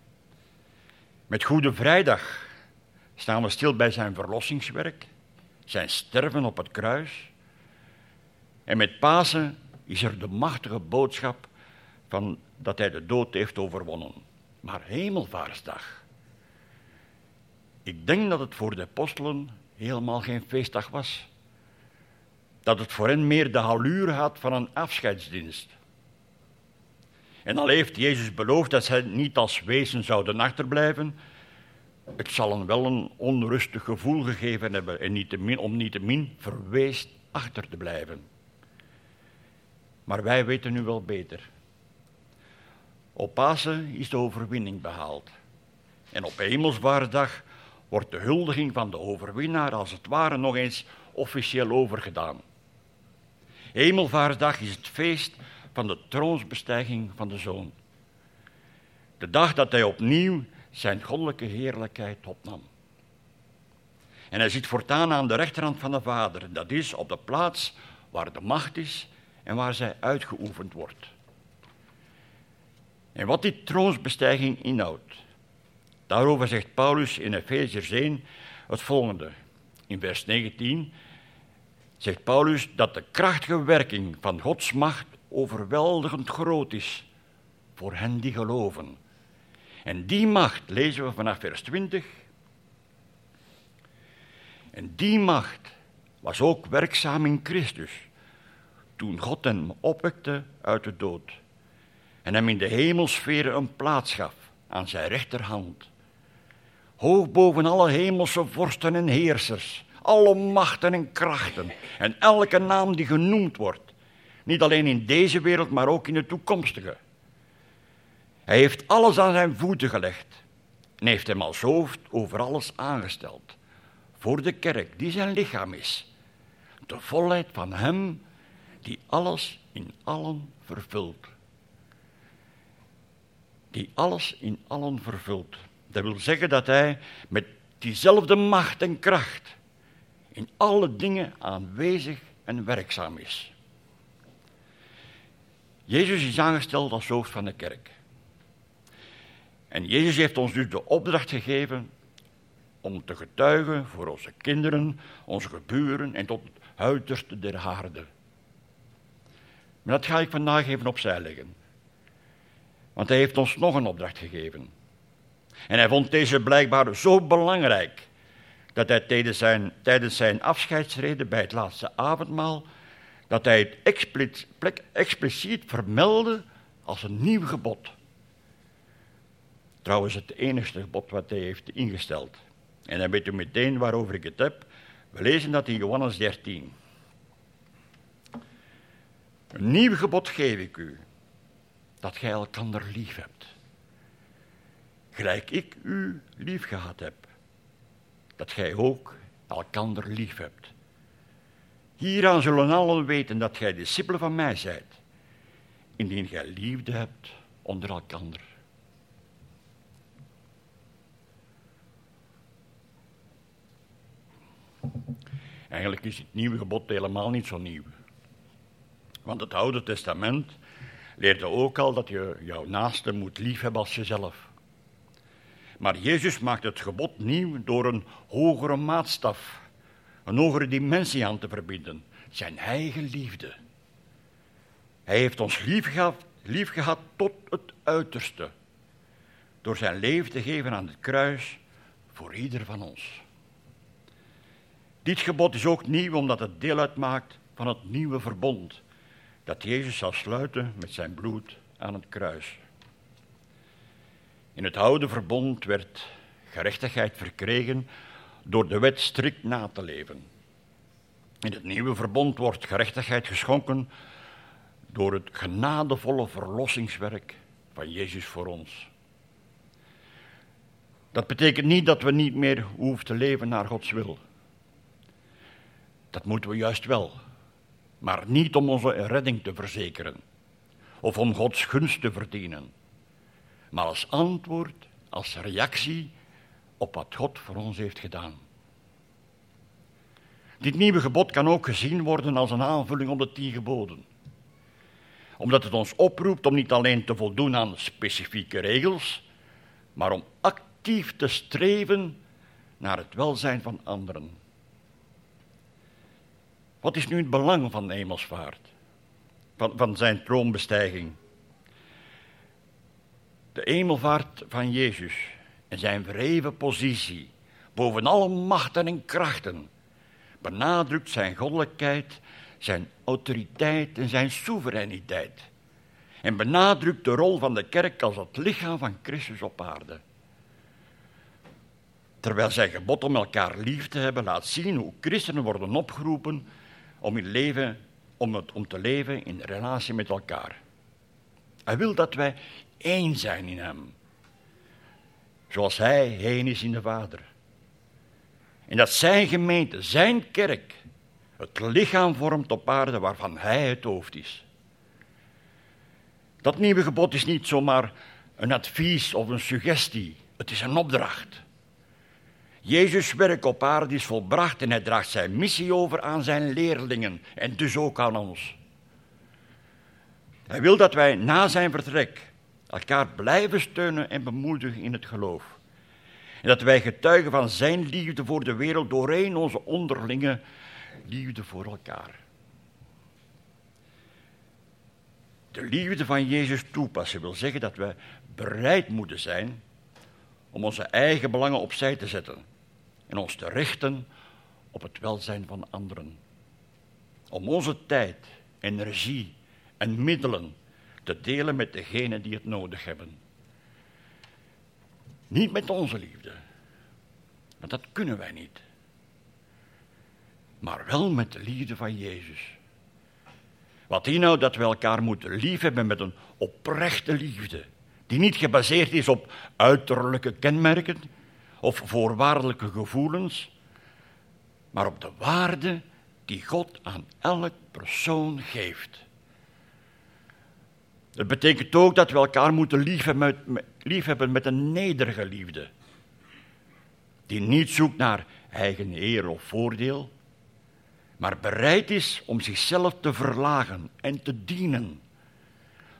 Met Goede Vrijdag staan we stil bij zijn verlossingswerk, zijn sterven op het kruis. En met Pasen is er de machtige boodschap van dat hij de dood heeft overwonnen. Maar Hemelvaartsdag, Ik denk dat het voor de apostelen helemaal geen feestdag was. Dat het voor hen meer de allure had van een afscheidsdienst. En al heeft Jezus beloofd dat zij niet als wezen zouden achterblijven, het zal hen wel een onrustig gevoel gegeven hebben en niet min, om niet te min verweest achter te blijven. Maar wij weten nu wel beter. Op Pasen is de overwinning behaald. En op Hemelsvaardag wordt de huldiging van de overwinnaar als het ware nog eens officieel overgedaan. Hemelvaartsdag is het feest van de troonsbestijging van de Zoon. De dag dat hij opnieuw zijn goddelijke heerlijkheid opnam. En hij zit voortaan aan de rechterhand van de Vader. Dat is op de plaats waar de macht is en waar zij uitgeoefend wordt. En wat die troonsbestijging inhoudt, daarover zegt Paulus in Efeziërs 1 het volgende. In vers 19 zegt Paulus dat de krachtige werking van Gods macht overweldigend groot is voor hen die geloven. En die macht lezen we vanaf vers 20. En die macht was ook werkzaam in Christus, toen God hem opwekte uit de dood en hem in de hemelsferen een plaats gaf aan zijn rechterhand. Hoog boven alle hemelse vorsten en heersers, alle machten en krachten en elke naam die genoemd wordt, niet alleen in deze wereld, maar ook in de toekomstige. Hij heeft alles aan zijn voeten gelegd en heeft hem als hoofd over alles aangesteld. Voor de kerk, die zijn lichaam is. De volheid van hem die alles in allen vervult. Die alles in allen vervult. Dat wil zeggen dat hij met diezelfde macht en kracht in alle dingen aanwezig en werkzaam is. Jezus is aangesteld als hoofd van de kerk. En Jezus heeft ons dus de opdracht gegeven om te getuigen voor onze kinderen, onze geburen en tot het uiterste der aarde. Maar dat ga ik vandaag even opzij leggen. Want hij heeft ons nog een opdracht gegeven. En hij vond deze blijkbaar zo belangrijk dat hij tijdens zijn, tijdens zijn afscheidsreden bij het laatste avondmaal, dat hij het expliciet, vermeldde als een nieuw gebod. Trouwens, het enigste gebod wat hij heeft ingesteld. En dan weet u meteen waarover ik het heb. We lezen dat in Johannes 13. Een nieuw gebod geef ik u, dat gij elkander lief hebt. Gelijk ik u lief gehad heb, dat gij ook elkander lief hebt. Hieraan zullen allen weten dat gij discipelen van mij zijt, indien gij liefde hebt onder elkander. Eigenlijk is het nieuwe gebod helemaal niet zo nieuw. Want het Oude Testament leerde ook al dat je jouw naaste moet liefhebben als jezelf. Maar Jezus maakt het gebod nieuw door een hogere maatstaf, een hogere dimensie aan te verbinden, zijn eigen liefde. Hij heeft ons lief gehad, tot het uiterste, door zijn leven te geven aan het kruis voor ieder van ons. Dit gebod is ook nieuw omdat het deel uitmaakt van het nieuwe verbond dat Jezus zal sluiten met zijn bloed aan het kruis. In het oude verbond werd gerechtigheid verkregen door de wet strikt na te leven. In het nieuwe verbond wordt gerechtigheid geschonken door het genadevolle verlossingswerk van Jezus voor ons. Dat betekent niet dat we niet meer hoeven te leven naar Gods wil. Dat moeten we juist wel, maar niet om onze redding te verzekeren of om Gods gunst te verdienen, maar als antwoord, als reactie op wat God voor ons heeft gedaan. Dit nieuwe gebod kan ook gezien worden als een aanvulling op de tien geboden. Omdat het ons oproept om niet alleen te voldoen aan specifieke regels, maar om actief te streven naar het welzijn van anderen. Wat is nu het belang van de hemelsvaart? Van, van zijn troonbestijging? De hemelvaart van Jezus en zijn verheven positie boven alle machten en krachten, benadrukt zijn goddelijkheid, zijn autoriteit en zijn soevereiniteit. En benadrukt de rol van de kerk als het lichaam van Christus op aarde. Terwijl zijn gebod om elkaar lief te hebben laat zien hoe christenen worden opgeroepen om, in leven, om, het, om te leven in relatie met elkaar. Hij wil dat wij één zijn in hem. Zoals hij heen is in de Vader. En dat zijn gemeente, zijn kerk, het lichaam vormt op aarde waarvan hij het hoofd is. Dat nieuwe gebod is niet zomaar een advies of een suggestie, het is een opdracht. Jezus' werk op aarde is volbracht en hij draagt zijn missie over aan zijn leerlingen en dus ook aan ons. Hij wil dat wij na zijn vertrek elkaar blijven steunen en bemoedigen in het geloof. En dat wij getuigen van zijn liefde voor de wereld doorheen onze onderlinge liefde voor elkaar. De liefde van Jezus toepassen wil zeggen dat we bereid moeten zijn om onze eigen belangen opzij te zetten en ons te richten op het welzijn van anderen. Om onze tijd, energie en middelen te delen met degenen die het nodig hebben. Niet met onze liefde, want dat kunnen wij niet. Maar wel met de liefde van Jezus. Wat inhoudt dat we elkaar moeten liefhebben met een oprechte liefde, die niet gebaseerd is op uiterlijke kenmerken of voorwaardelijke gevoelens, maar op de waarde die God aan elk persoon geeft. Dat betekent ook dat we elkaar moeten liefhebben met, met een nederige liefde, die niet zoekt naar eigen eer of voordeel, maar bereid is om zichzelf te verlagen en te dienen,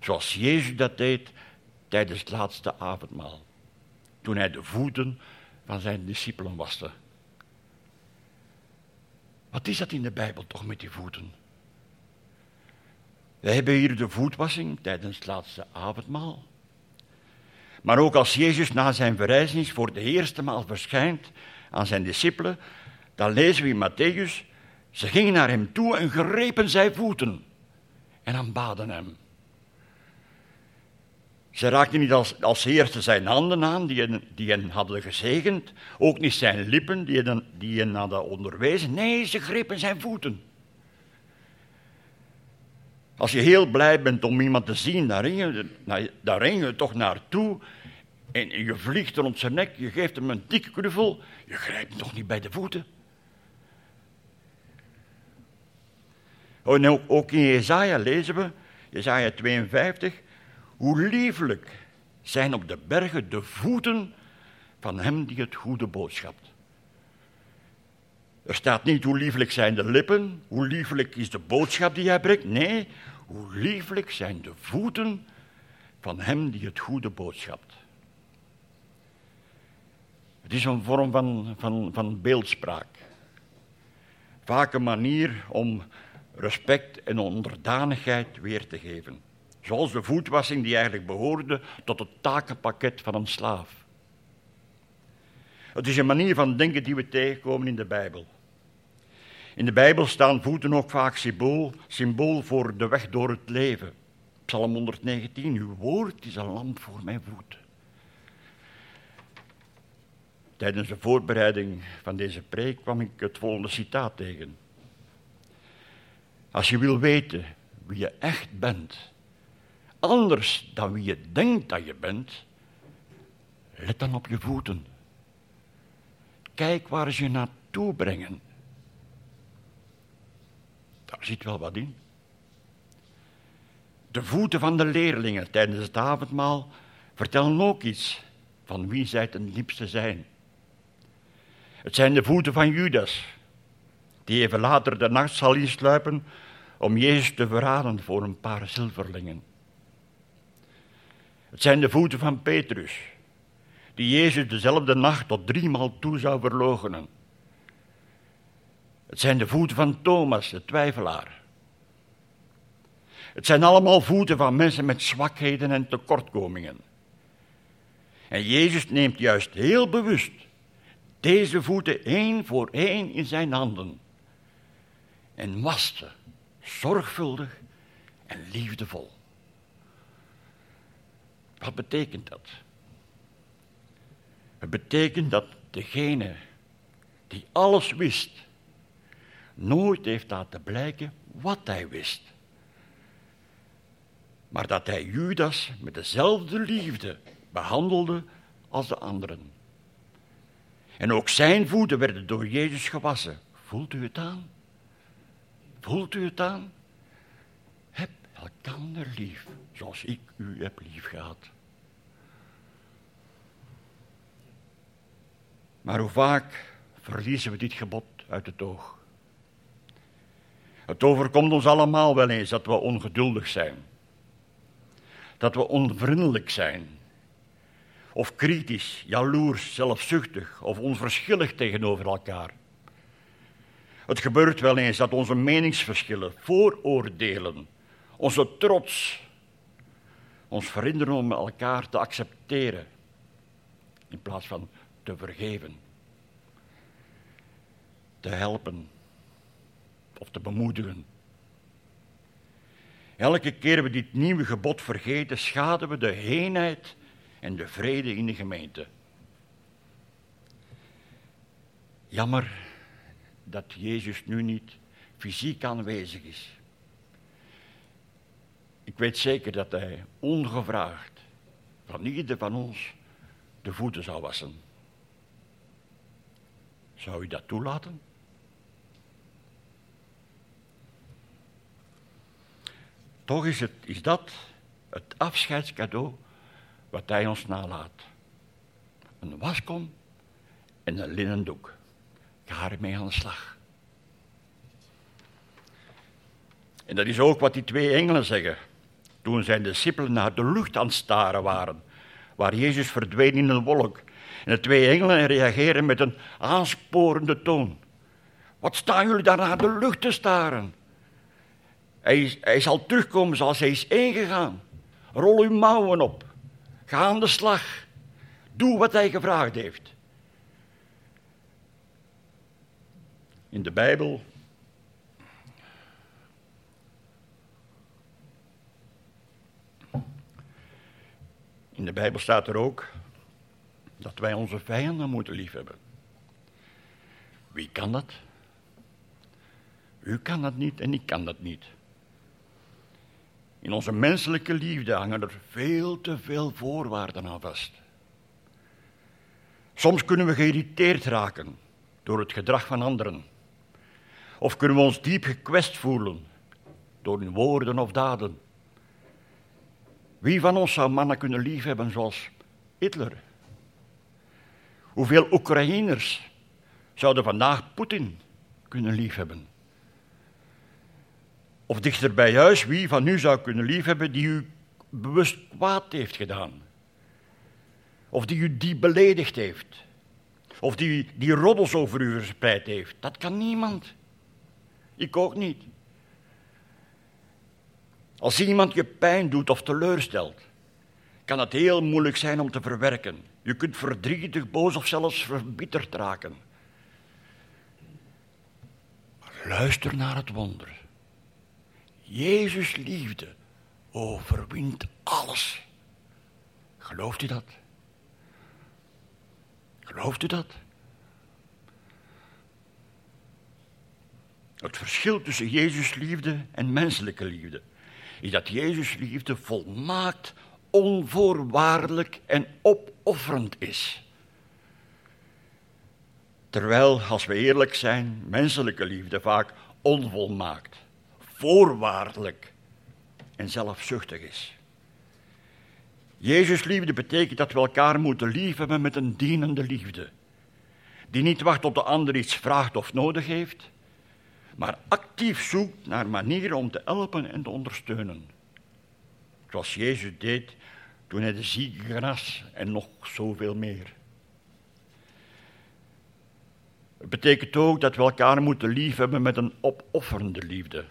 zoals Jezus dat deed tijdens het laatste avondmaal, toen hij de voeten van zijn discipelen waste. Wat is dat in de Bijbel toch met die voeten? We hebben hier de voetwassing tijdens het laatste avondmaal. Maar ook als Jezus na zijn verrijzenis voor de eerste maal verschijnt aan zijn discipelen, dan lezen we in Matthäus, ze gingen naar hem toe en grepen zijn voeten en aanbaden hem. Ze raakten niet als, als eerste zijn handen aan, die hen, die hen hadden gezegend, ook niet zijn lippen, die hen, die hen hadden onderwezen. Nee, ze grepen zijn voeten. Als je heel blij bent om iemand te zien, daar ring je, daar ring je toch naartoe. En je vliegt rond zijn nek, je geeft hem een dikke knuffel. Je grijpt hem toch niet bij de voeten? Oh, en ook in Jezaja lezen we, Jezaja 52, hoe lieflijk zijn op de bergen de voeten van hem die het goede boodschapt. Er staat niet hoe lieflijk zijn de lippen, hoe lieflijk is de boodschap die hij brengt. Nee, hoe lieflijk zijn de voeten van hem die het goede boodschapt. Het is een vorm van, van, van beeldspraak. Vaak een manier om respect en onderdanigheid weer te geven. Zoals de voetwassing die eigenlijk behoorde tot het takenpakket van een slaaf. Het is een manier van denken die we tegenkomen in de Bijbel. In de Bijbel staan voeten ook vaak symbool, symbool voor de weg door het leven. Psalm 119, uw woord is een lamp voor mijn voeten. Tijdens de voorbereiding van deze preek kwam ik het volgende citaat tegen. Als je wil weten wie je echt bent, anders dan wie je denkt dat je bent, let dan op je voeten. Kijk waar ze je naartoe brengen. Daar zit wel wat in. De voeten van de leerlingen tijdens het avondmaal vertellen ook iets van wie zij ten diepste zijn. Het zijn de voeten van Judas, die even later de nacht zal insluipen om Jezus te verraden voor een paar zilverlingen. Het zijn de voeten van Petrus, die Jezus dezelfde nacht tot driemaal toe zou verloochenen. Het zijn de voeten van Thomas, de twijfelaar. Het zijn allemaal voeten van mensen met zwakheden en tekortkomingen. En Jezus neemt juist heel bewust deze voeten één voor één in zijn handen en waste zorgvuldig en liefdevol. Wat betekent dat? Het betekent dat degene die alles wist, nooit heeft laten blijken wat hij wist. Maar dat hij Judas met dezelfde liefde behandelde als de anderen. En ook zijn voeten werden door Jezus gewassen. Voelt u het aan? Voelt u het aan? Heb elkander lief, zoals ik u heb lief gehad. Maar hoe vaak verliezen we dit gebod uit het oog? Het overkomt ons allemaal wel eens dat we ongeduldig zijn. Dat we onvriendelijk zijn. Of kritisch, jaloers, zelfzuchtig of onverschillig tegenover elkaar. Het gebeurt wel eens dat onze meningsverschillen, vooroordelen, onze trots ons verhinderen om elkaar te accepteren in plaats van te vergeven, te helpen of te bemoedigen. Elke keer we dit nieuwe gebod vergeten, schaden we de eenheid en de vrede in de gemeente. Jammer dat Jezus nu niet fysiek aanwezig is. Ik weet zeker dat hij ongevraagd van ieder van ons de voeten zou wassen. Zou u dat toelaten? Toch is, het, is dat het afscheidscadeau wat hij ons nalaat. Een waskom en een linnen doek. Ga ermee aan de slag. En dat is ook wat die twee engelen zeggen. Toen zijn discipelen naar de lucht aan het staren waren, waar Jezus verdween in een wolk. En de twee engelen reageren met een aansporende toon. Wat staan jullie daar naar de lucht te staren? Hij, zal terugkomen zoals hij is ingegaan. Rol uw mouwen op. Ga aan de slag. Doe wat hij gevraagd heeft. In de Bijbel In de Bijbel staat er ook dat wij onze vijanden moeten liefhebben. Wie kan dat? U kan dat niet en ik kan dat niet. In onze menselijke liefde hangen er veel te veel voorwaarden aan vast. Soms kunnen we geïrriteerd raken door het gedrag van anderen. Of kunnen we ons diep gekwest voelen door hun woorden of daden. Wie van ons zou mannen kunnen liefhebben zoals Hitler? Hoeveel Oekraïners zouden vandaag Poetin kunnen liefhebben? Of dichter bij huis, wie van u zou kunnen liefhebben die u bewust kwaad heeft gedaan? Of die u diep beledigd heeft? Of die, die roddels over u verspreid heeft? Dat kan niemand. Ik ook niet. Als iemand je pijn doet of teleurstelt, kan het heel moeilijk zijn om te verwerken. Je kunt verdrietig, boos of zelfs verbitterd raken. Maar luister naar het wonder. Jezus' liefde overwint alles. Gelooft u dat? Gelooft u dat? Het verschil tussen Jezus' liefde en menselijke liefde is dat Jezus' liefde volmaakt, onvoorwaardelijk en opofferend is. Terwijl, als we eerlijk zijn, menselijke liefde vaak onvolmaakt, voorwaardelijk en zelfzuchtig is. Jezus' liefde betekent dat we elkaar moeten liefhebben met een dienende liefde, die niet wacht tot de ander iets vraagt of nodig heeft, maar actief zoekt naar manieren om te helpen en te ondersteunen. Zoals Jezus deed toen hij de zieke genas en nog zoveel meer. Het betekent ook dat we elkaar moeten liefhebben met een opofferende liefde,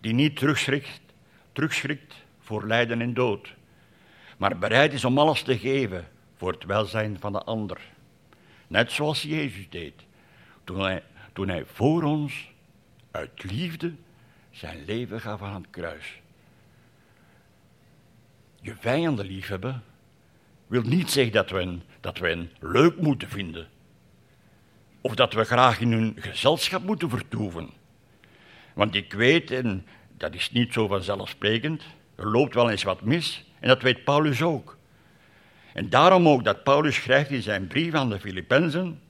die niet terugschrikt, terugschrikt voor lijden en dood, maar bereid is om alles te geven voor het welzijn van de ander. Net zoals Jezus deed. Toen hij, toen voor ons uit liefde zijn leven gaf aan het kruis. Je vijanden liefhebben wil niet zeggen dat we, hen, dat we hen leuk moeten vinden. Of dat we graag in hun gezelschap moeten vertoeven. Want ik weet, en dat is niet zo vanzelfsprekend, er loopt wel eens wat mis. En dat weet Paulus ook. En daarom ook dat Paulus schrijft in zijn brief aan de Filippenzen.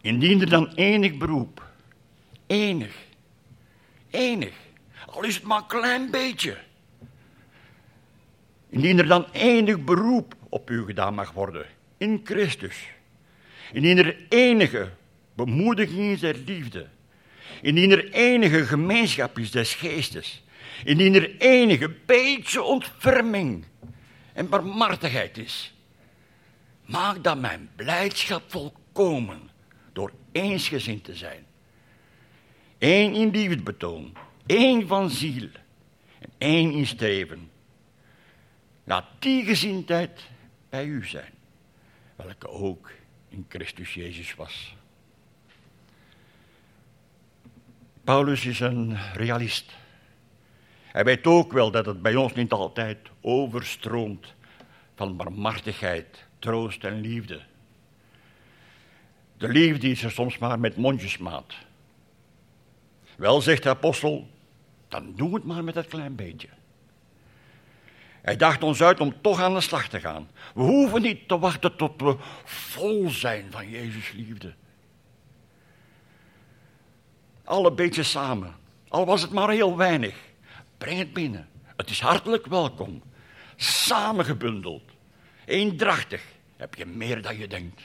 Indien er dan enig beroep, enig, enig, al is het maar een klein beetje. Indien er dan enig beroep op u gedaan mag worden, in Christus. Indien er enige bemoediging der liefde. Indien er enige gemeenschap is des geestes. Indien er enige beetje ontferming en barmhartigheid is. Maak dan mijn blijdschap volkomen door eensgezind te zijn. Eén in liefdebetoon, één van ziel en één in streven. Laat die gezindheid bij u zijn, welke ook in Christus Jezus was. Paulus is een realist. Hij weet ook wel dat het bij ons niet altijd overstroomt van barmhartigheid, troost en liefde. De liefde is er soms maar met mondjesmaat. Wel, zegt de apostel, dan doe het maar met dat klein beetje. Hij dacht ons uit om toch aan de slag te gaan. We hoeven niet te wachten tot we vol zijn van Jezus' liefde. Alle beetje samen, al was het maar heel weinig. Breng het binnen. Het is hartelijk welkom. Samengebundeld, eendrachtig, heb je meer dan je denkt.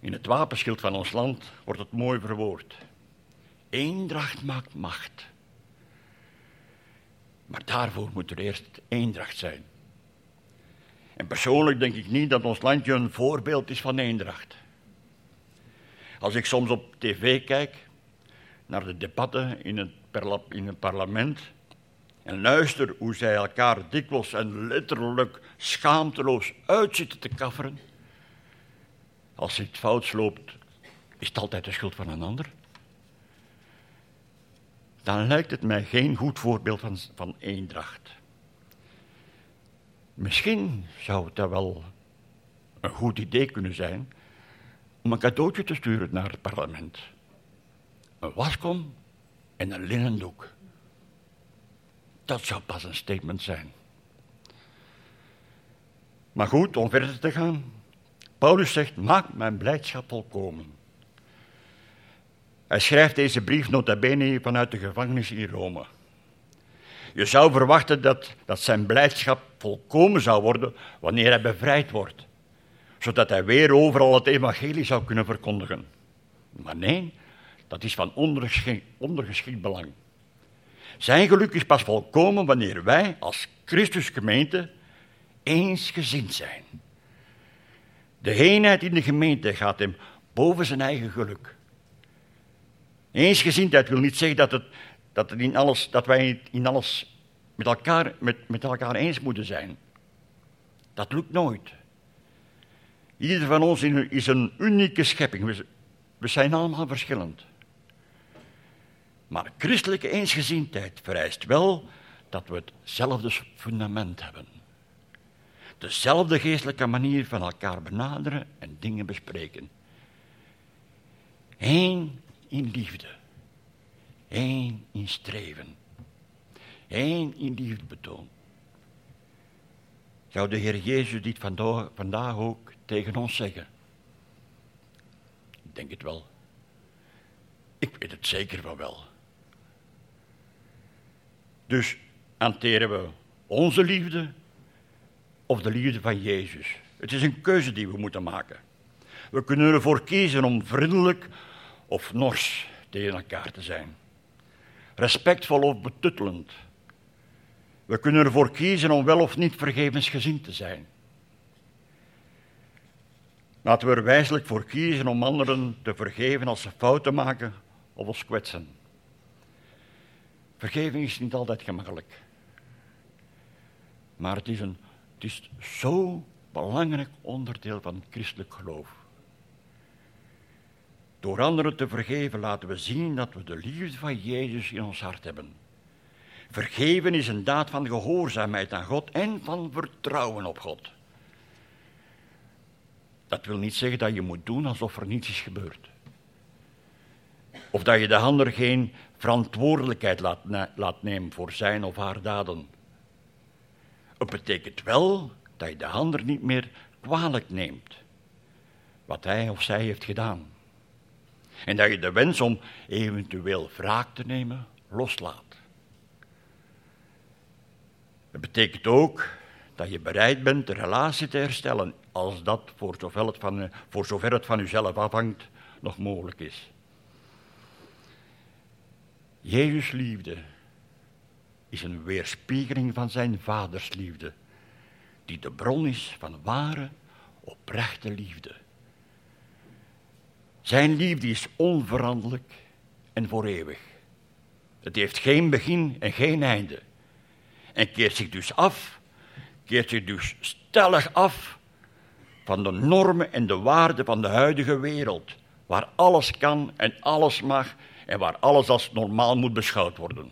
In het wapenschild van ons land wordt het mooi verwoord. Eendracht maakt macht. Maar daarvoor moet er eerst eendracht zijn. En persoonlijk denk ik niet dat ons landje een voorbeeld is van eendracht. Als ik soms op tv kijk naar de debatten in het, in het parlement en luister hoe zij elkaar dikwijls en letterlijk schaamteloos uitzitten te kafferen, als het fout loopt, is het altijd de schuld van een ander. Dan lijkt het mij geen goed voorbeeld van, van eendracht. Misschien zou het wel een goed idee kunnen zijn om een cadeautje te sturen naar het parlement. Een waskom en een linnen doek. Dat zou pas een statement zijn. Maar goed, om verder te gaan. Paulus zegt, maak mijn blijdschap volkomen. Hij schrijft deze brief nota bene vanuit de gevangenis in Rome. Je zou verwachten dat, dat zijn blijdschap volkomen zou worden wanneer hij bevrijd wordt, zodat hij weer overal het evangelie zou kunnen verkondigen. Maar nee, dat is van ondergeschikt, ondergeschikt belang. Zijn geluk is pas volkomen wanneer wij als Christusgemeente eensgezind zijn. De eenheid in de gemeente gaat hem boven zijn eigen geluk. Eensgezindheid wil niet zeggen dat, het, dat, het in alles, dat wij in alles met elkaar, met, met elkaar eens moeten zijn. Dat lukt nooit. Ieder van ons is een unieke schepping. We, zijn allemaal verschillend. Maar christelijke eensgezindheid vereist wel dat we hetzelfde fundament hebben. Dezelfde geestelijke manier van elkaar benaderen en dingen bespreken. Eén in liefde. Eén in streven. Eén in liefdebetoon. Zou de Heer Jezus dit vandaag ook tegen ons zeggen? Ik denk het wel. Ik weet het zeker van wel. Dus hanteren we onze liefde of de liefde van Jezus? Het is een keuze die we moeten maken. We kunnen ervoor kiezen om vriendelijk of nors tegen elkaar te zijn. Respectvol of betuttelend. We kunnen ervoor kiezen om wel of niet vergevensgezind te zijn. Laten we er wijselijk voor kiezen om anderen te vergeven als ze fouten maken of ons kwetsen. Vergeving is niet altijd gemakkelijk. Maar het is een Het is zo belangrijk onderdeel van het christelijk geloof. Door anderen te vergeven laten we zien dat we de liefde van Jezus in ons hart hebben. Vergeven is een daad van gehoorzaamheid aan God en van vertrouwen op God. Dat wil niet zeggen dat je moet doen alsof er niets is gebeurd. Of dat je de ander geen verantwoordelijkheid laat, nemen voor zijn of haar daden. Het betekent wel dat je de ander niet meer kwalijk neemt wat hij of zij heeft gedaan. En dat je de wens om eventueel wraak te nemen loslaat. Het betekent ook dat je bereid bent de relatie te herstellen, als dat voor zover het van, voor zover het van uzelf afhangt nog mogelijk is. Jezus' liefde is een weerspiegeling van zijn vaders liefde, die de bron is van ware, oprechte liefde. Zijn liefde is onveranderlijk en voor eeuwig. Het heeft geen begin en geen einde. En keert zich dus af, keert zich dus stellig af van de normen en de waarden van de huidige wereld, waar alles kan en alles mag en waar alles als normaal moet beschouwd worden.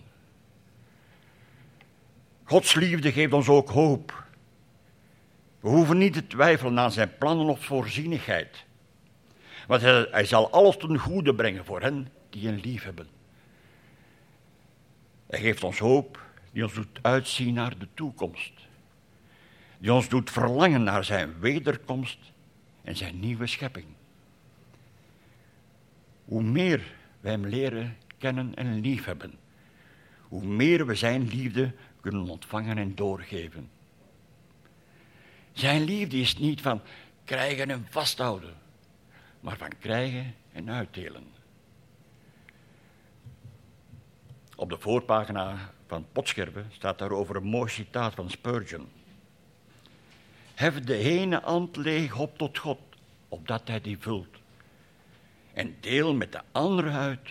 Gods liefde geeft ons ook hoop. We hoeven niet te twijfelen aan zijn plannen of voorzienigheid. Want hij, hij zal alles ten goede brengen voor hen die hem lief hebben. Hij geeft ons hoop die ons doet uitzien naar de toekomst. Die ons doet verlangen naar zijn wederkomst en zijn nieuwe schepping. Hoe meer wij hem leren kennen en liefhebben, hoe meer we zijn liefde kunnen ontvangen en doorgeven. Zijn liefde is niet van krijgen en vasthouden, maar van krijgen en uitdelen. Op de voorpagina van Potscherven staat daarover een mooi citaat van Spurgeon. Hef de ene hand leeg op tot God, opdat hij die vult. En deel met de andere uit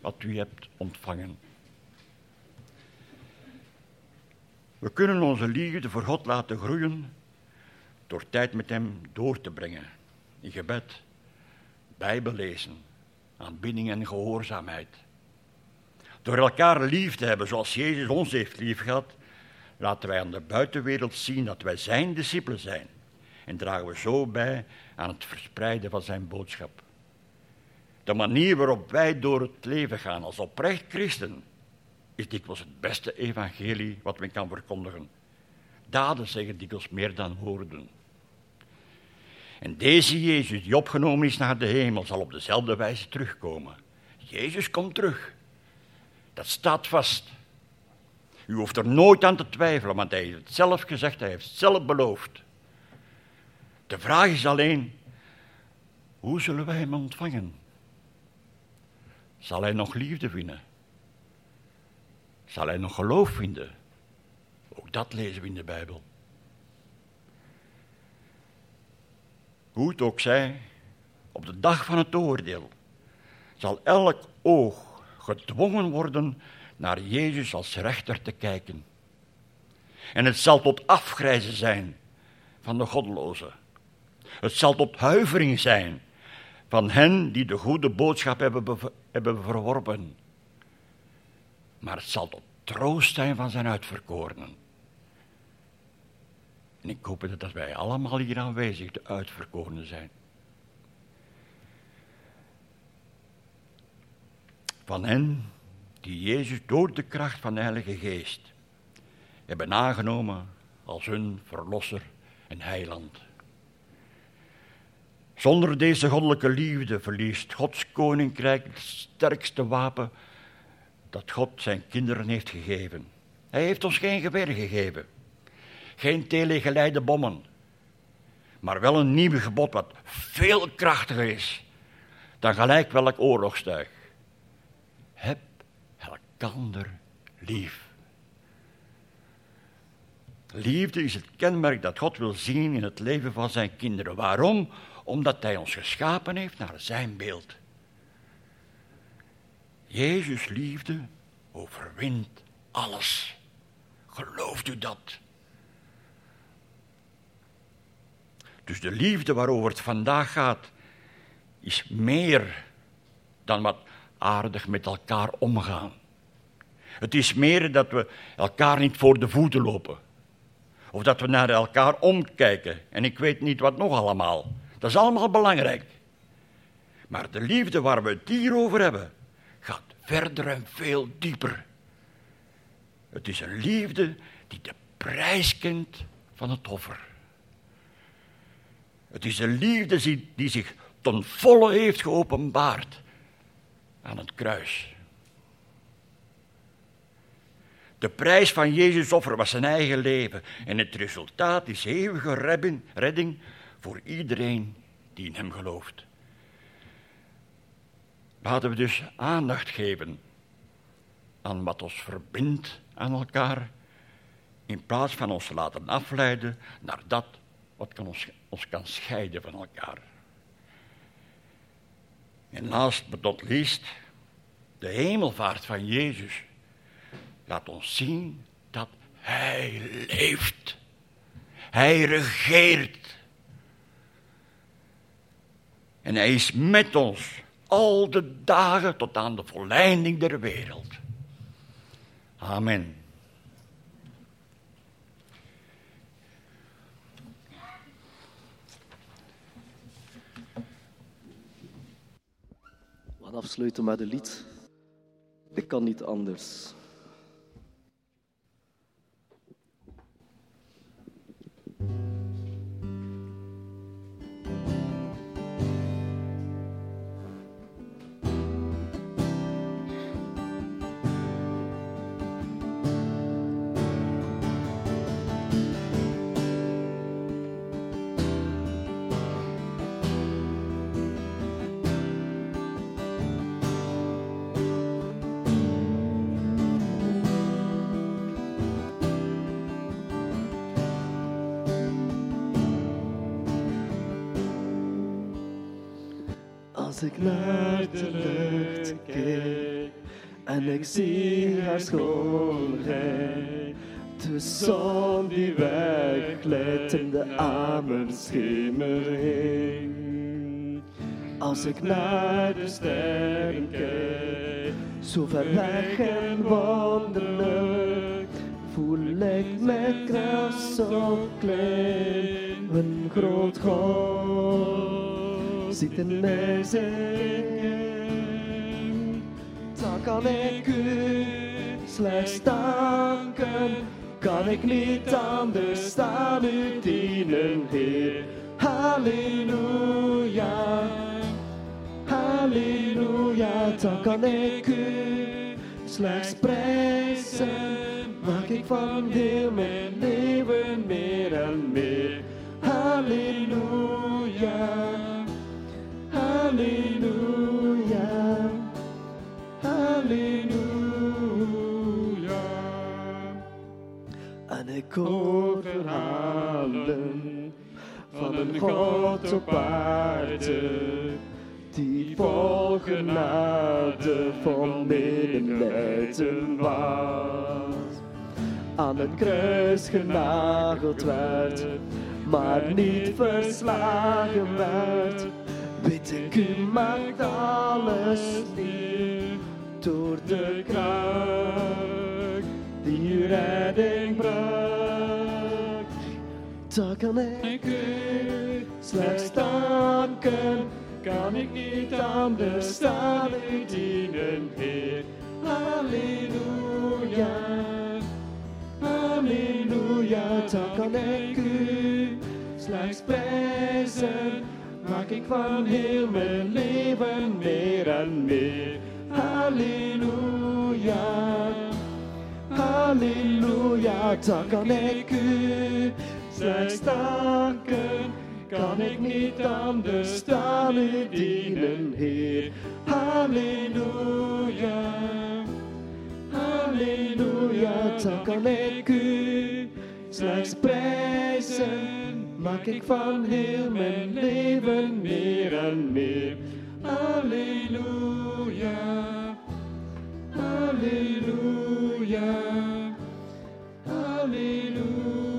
wat u hebt ontvangen. We kunnen onze liefde voor God laten groeien door tijd met Hem door te brengen. In gebed, bijbellezen, aanbidding en gehoorzaamheid. Door elkaar lief te hebben zoals Jezus ons heeft liefgehad, laten wij aan de buitenwereld zien dat wij Zijn discipelen zijn. En dragen we zo bij aan het verspreiden van Zijn boodschap. De manier waarop wij door het leven gaan als oprecht christen is dikwijls het beste evangelie wat men kan verkondigen. Daden zeggen dikwijls meer dan woorden. En deze Jezus, die opgenomen is naar de hemel, zal op dezelfde wijze terugkomen. Jezus komt terug. Dat staat vast. U hoeft er nooit aan te twijfelen, want hij heeft het zelf gezegd, hij heeft het zelf beloofd. De vraag is alleen, hoe zullen wij hem ontvangen? Zal hij nog liefde vinden? Zal hij nog geloof vinden? Ook dat lezen we in de Bijbel. Hoe het ook zij, op de dag van het oordeel zal elk oog gedwongen worden naar Jezus als rechter te kijken. En het zal tot afgrijzen zijn van de goddelozen. Het zal tot huivering zijn van hen die de goede boodschap hebben, hebben verworpen. Maar het zal tot troost zijn van zijn uitverkorenen. En ik hoop dat wij allemaal hier aanwezig de uitverkorenen zijn. Van hen die Jezus door de kracht van de Heilige Geest hebben aangenomen als hun verlosser en heiland. Zonder deze goddelijke liefde verliest Gods koninkrijk het sterkste wapen dat God zijn kinderen heeft gegeven. Hij heeft ons geen geweer gegeven, geen telegeleide bommen, maar wel een nieuw gebod wat veel krachtiger is dan gelijk welk oorlogstuig. Heb elkander lief. Liefde is het kenmerk dat God wil zien in het leven van zijn kinderen. Waarom? Omdat Hij ons geschapen heeft naar Zijn beeld. Jezus liefde overwint alles. Gelooft u dat? Dus de liefde waarover het vandaag gaat, is meer dan wat aardig met elkaar omgaan. Het is meer dat we elkaar niet voor de voeten lopen. Of dat we naar elkaar omkijken. En ik weet niet wat nog allemaal. Dat is allemaal belangrijk. Maar de liefde waar we het hier over hebben, gaat verder en veel dieper. Het is een liefde die de prijs kent van het offer. Het is een liefde die, zich ten volle heeft geopenbaard aan het kruis. De prijs van Jezus' offer was zijn eigen leven en het resultaat is eeuwige redding, voor iedereen die in hem gelooft. Laten we dus aandacht geven aan wat ons verbindt aan elkaar, in plaats van ons laten afleiden naar dat wat ons, ons kan scheiden van elkaar. En last but not least, de hemelvaart van Jezus laat ons zien dat Hij leeft. Hij regeert. En Hij is met ons al de dagen tot aan de volleinding der wereld. Amen. We afsluiten met een lied. Ik kan niet anders. Als ik naar de lucht kijk en ik zie haar schoonheid, de zon die wegglijdt in de avondschemering. Als ik naar de sterren kijk, zo ver weg en wonderlijk, voel ik mijn kruis zo klein, een groot God in mij zingen. Dan kan ik u slechts danken, kan ik niet anders dan u dienen, Heer. Halleluja, halleluja, dan kan ik u slechts prijzen. Maak ik van heel mijn leven meer en meer. Halleluja. Halleluja, halleluja. En ik hoor verhalen van een God op aarde, die vol genade van medelijden was. Aan het kruis genageld werd, maar niet verslagen werd. Ik, u maakt alles nieuw. Door de kracht die uw redding bracht. Dan kan ik u slechts danken, kan ik niet anders dan u dienen, Heer. Halleluja, halleluja, dan kan ik u slechts prijzen maak ik van heel mijn leven meer en meer. Halleluja, halleluja, kan ik u slechts danken. Kan ik niet anders dan u dienen, Heer. Halleluja, halleluja, kan ik u slechts prijzen maak ik van heel mijn leven meer en meer. Halleluja, halleluja, halleluja.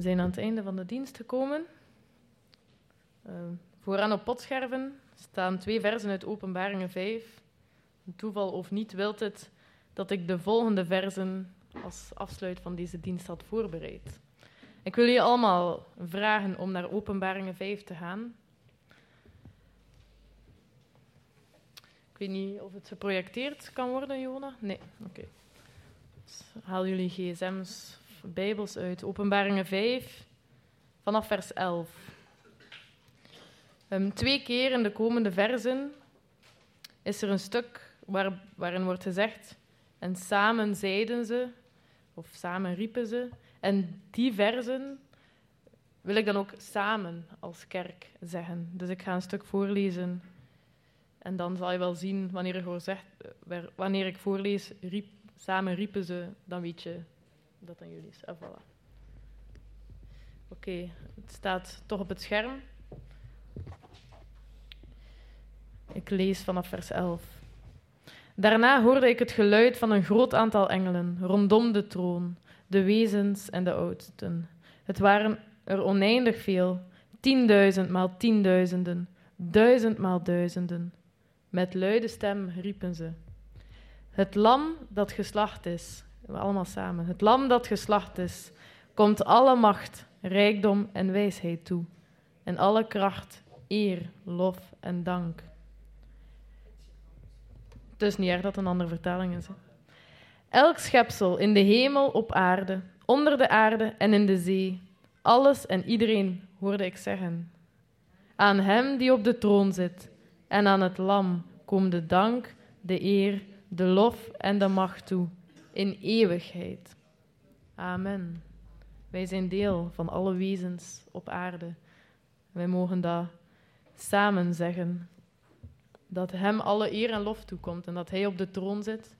We zijn aan het einde van de dienst gekomen. Uh, vooraan op potscherven staan twee versen uit Openbaringen 5. Toeval of niet wilt het dat ik de volgende versen als afsluit van deze dienst had voorbereid. Ik wil jullie allemaal vragen om naar Openbaringen 5 te gaan. Ik weet niet of het geprojecteerd kan worden, Jona? Nee, oké. Dus haal jullie gsm's, bijbels uit. Openbaringen 5, vanaf vers 11. Um, twee keer in de komende versen is er een stuk waar, waarin wordt gezegd... En samen zeiden ze, of samen riepen ze. En die versen wil ik dan ook samen als kerk zeggen. Dus ik ga een stuk voorlezen. En dan zal je wel zien, wanneer ik, zegt, wanneer ik voorlees, riep, samen riepen ze, dan weet je dat dan jullie is. Ah, voilà. Oké, het staat toch op het scherm. Ik lees vanaf vers 11. Daarna hoorde ik het geluid van een groot aantal engelen rondom de troon, de wezens en de oudsten. Het waren er oneindig veel, tienduizend maal tienduizenden, duizend maal duizenden. Met luide stem riepen ze: Het lam dat geslacht is, allemaal samen, het lam dat geslacht is, komt alle macht, rijkdom en wijsheid toe, en alle kracht, eer, lof en dank. Het is niet erg dat een andere vertaling is. Elk schepsel in de hemel, op aarde, onder de aarde en in de zee, alles en iedereen, hoorde ik zeggen. Aan hem die op de troon zit en aan het lam komen de dank, de eer, de lof en de macht toe, in eeuwigheid. Amen. Wij zijn deel van alle wezens op aarde. Wij mogen dat samen zeggen dat Hem alle eer en lof toekomt en dat Hij op de troon zit.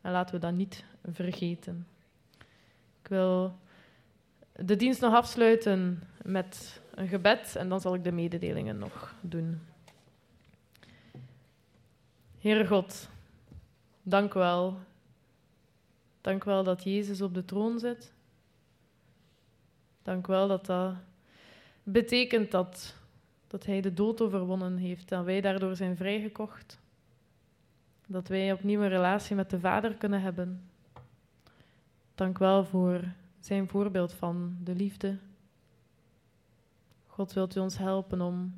En laten we dat niet vergeten. Ik wil de dienst nog afsluiten met een gebed en dan zal ik de mededelingen nog doen. Heere God, dank u wel. Dank wel dat Jezus op de troon zit. Dank wel dat dat betekent dat dat Hij de dood overwonnen heeft en wij daardoor zijn vrijgekocht. Dat wij opnieuw een relatie met de Vader kunnen hebben. Dank wel voor zijn voorbeeld van de liefde. God wilt u ons helpen om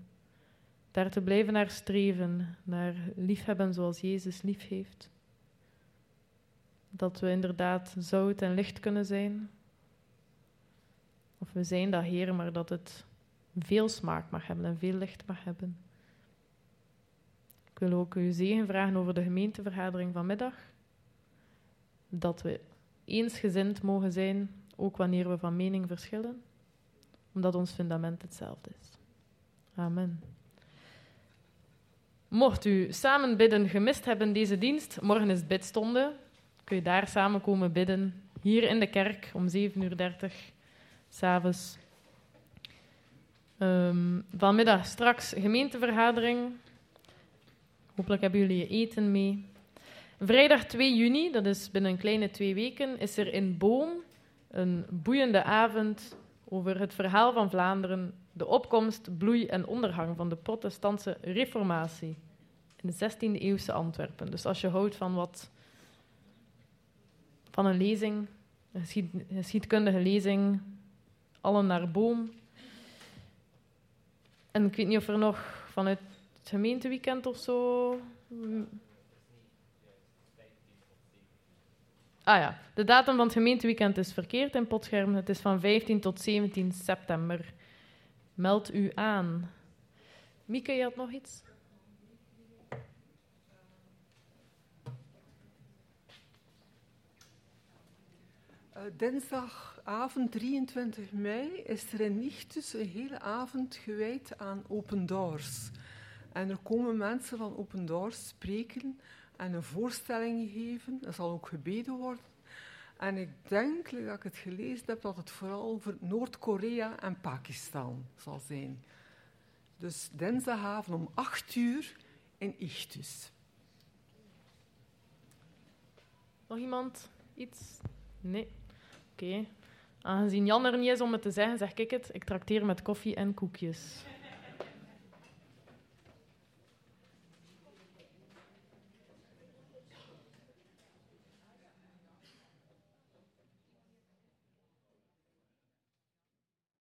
daar te blijven naar streven, naar liefhebben zoals Jezus lief heeft. Dat we inderdaad zout en licht kunnen zijn. Of we zijn dat, Heer, maar dat het veel smaak mag hebben en veel licht mag hebben. Ik wil ook uw zegen vragen over de gemeentevergadering vanmiddag. Dat we eensgezind mogen zijn, ook wanneer we van mening verschillen, omdat ons fundament hetzelfde is. Amen. Mocht u samen bidden gemist hebben deze dienst, morgen is bidstonde. Je daar samen komen bidden, hier in de kerk om 7.30 uur, s'avonds. Um, vanmiddag straks gemeentevergadering. Hopelijk hebben jullie je eten mee. Vrijdag 2 juni, dat is binnen een kleine twee weken, is er in Boom een boeiende avond over het verhaal van Vlaanderen, de opkomst, bloei en ondergang van de protestantse reformatie in de 16e eeuwse Antwerpen. Dus als je houdt van wat van een lezing, een geschiedkundige lezing, allen naar Boom, en ik weet niet of er nog vanuit het gemeenteweekend of zo. Ah ja, de datum van het gemeenteweekend is verkeerd in Potscherm. Het is van 15 tot 17 september. Meld u aan. Mieke, je had nog iets? Dinsdagavond 23 mei is er in Nichtus een hele avond gewijd aan Open Doors. En er komen mensen van Open Doors spreken en een voorstelling geven. Er zal ook gebeden worden. En ik denk, dat ik het gelezen heb, dat het vooral over Noord-Korea en Pakistan zal zijn. Dus dinsdagavond om 8 uur in Ichtus. Nog iemand? Iets? Nee. Oké. Aangezien Jan er niet is om het te zeggen, zeg ik het. Ik trakteer met koffie en koekjes.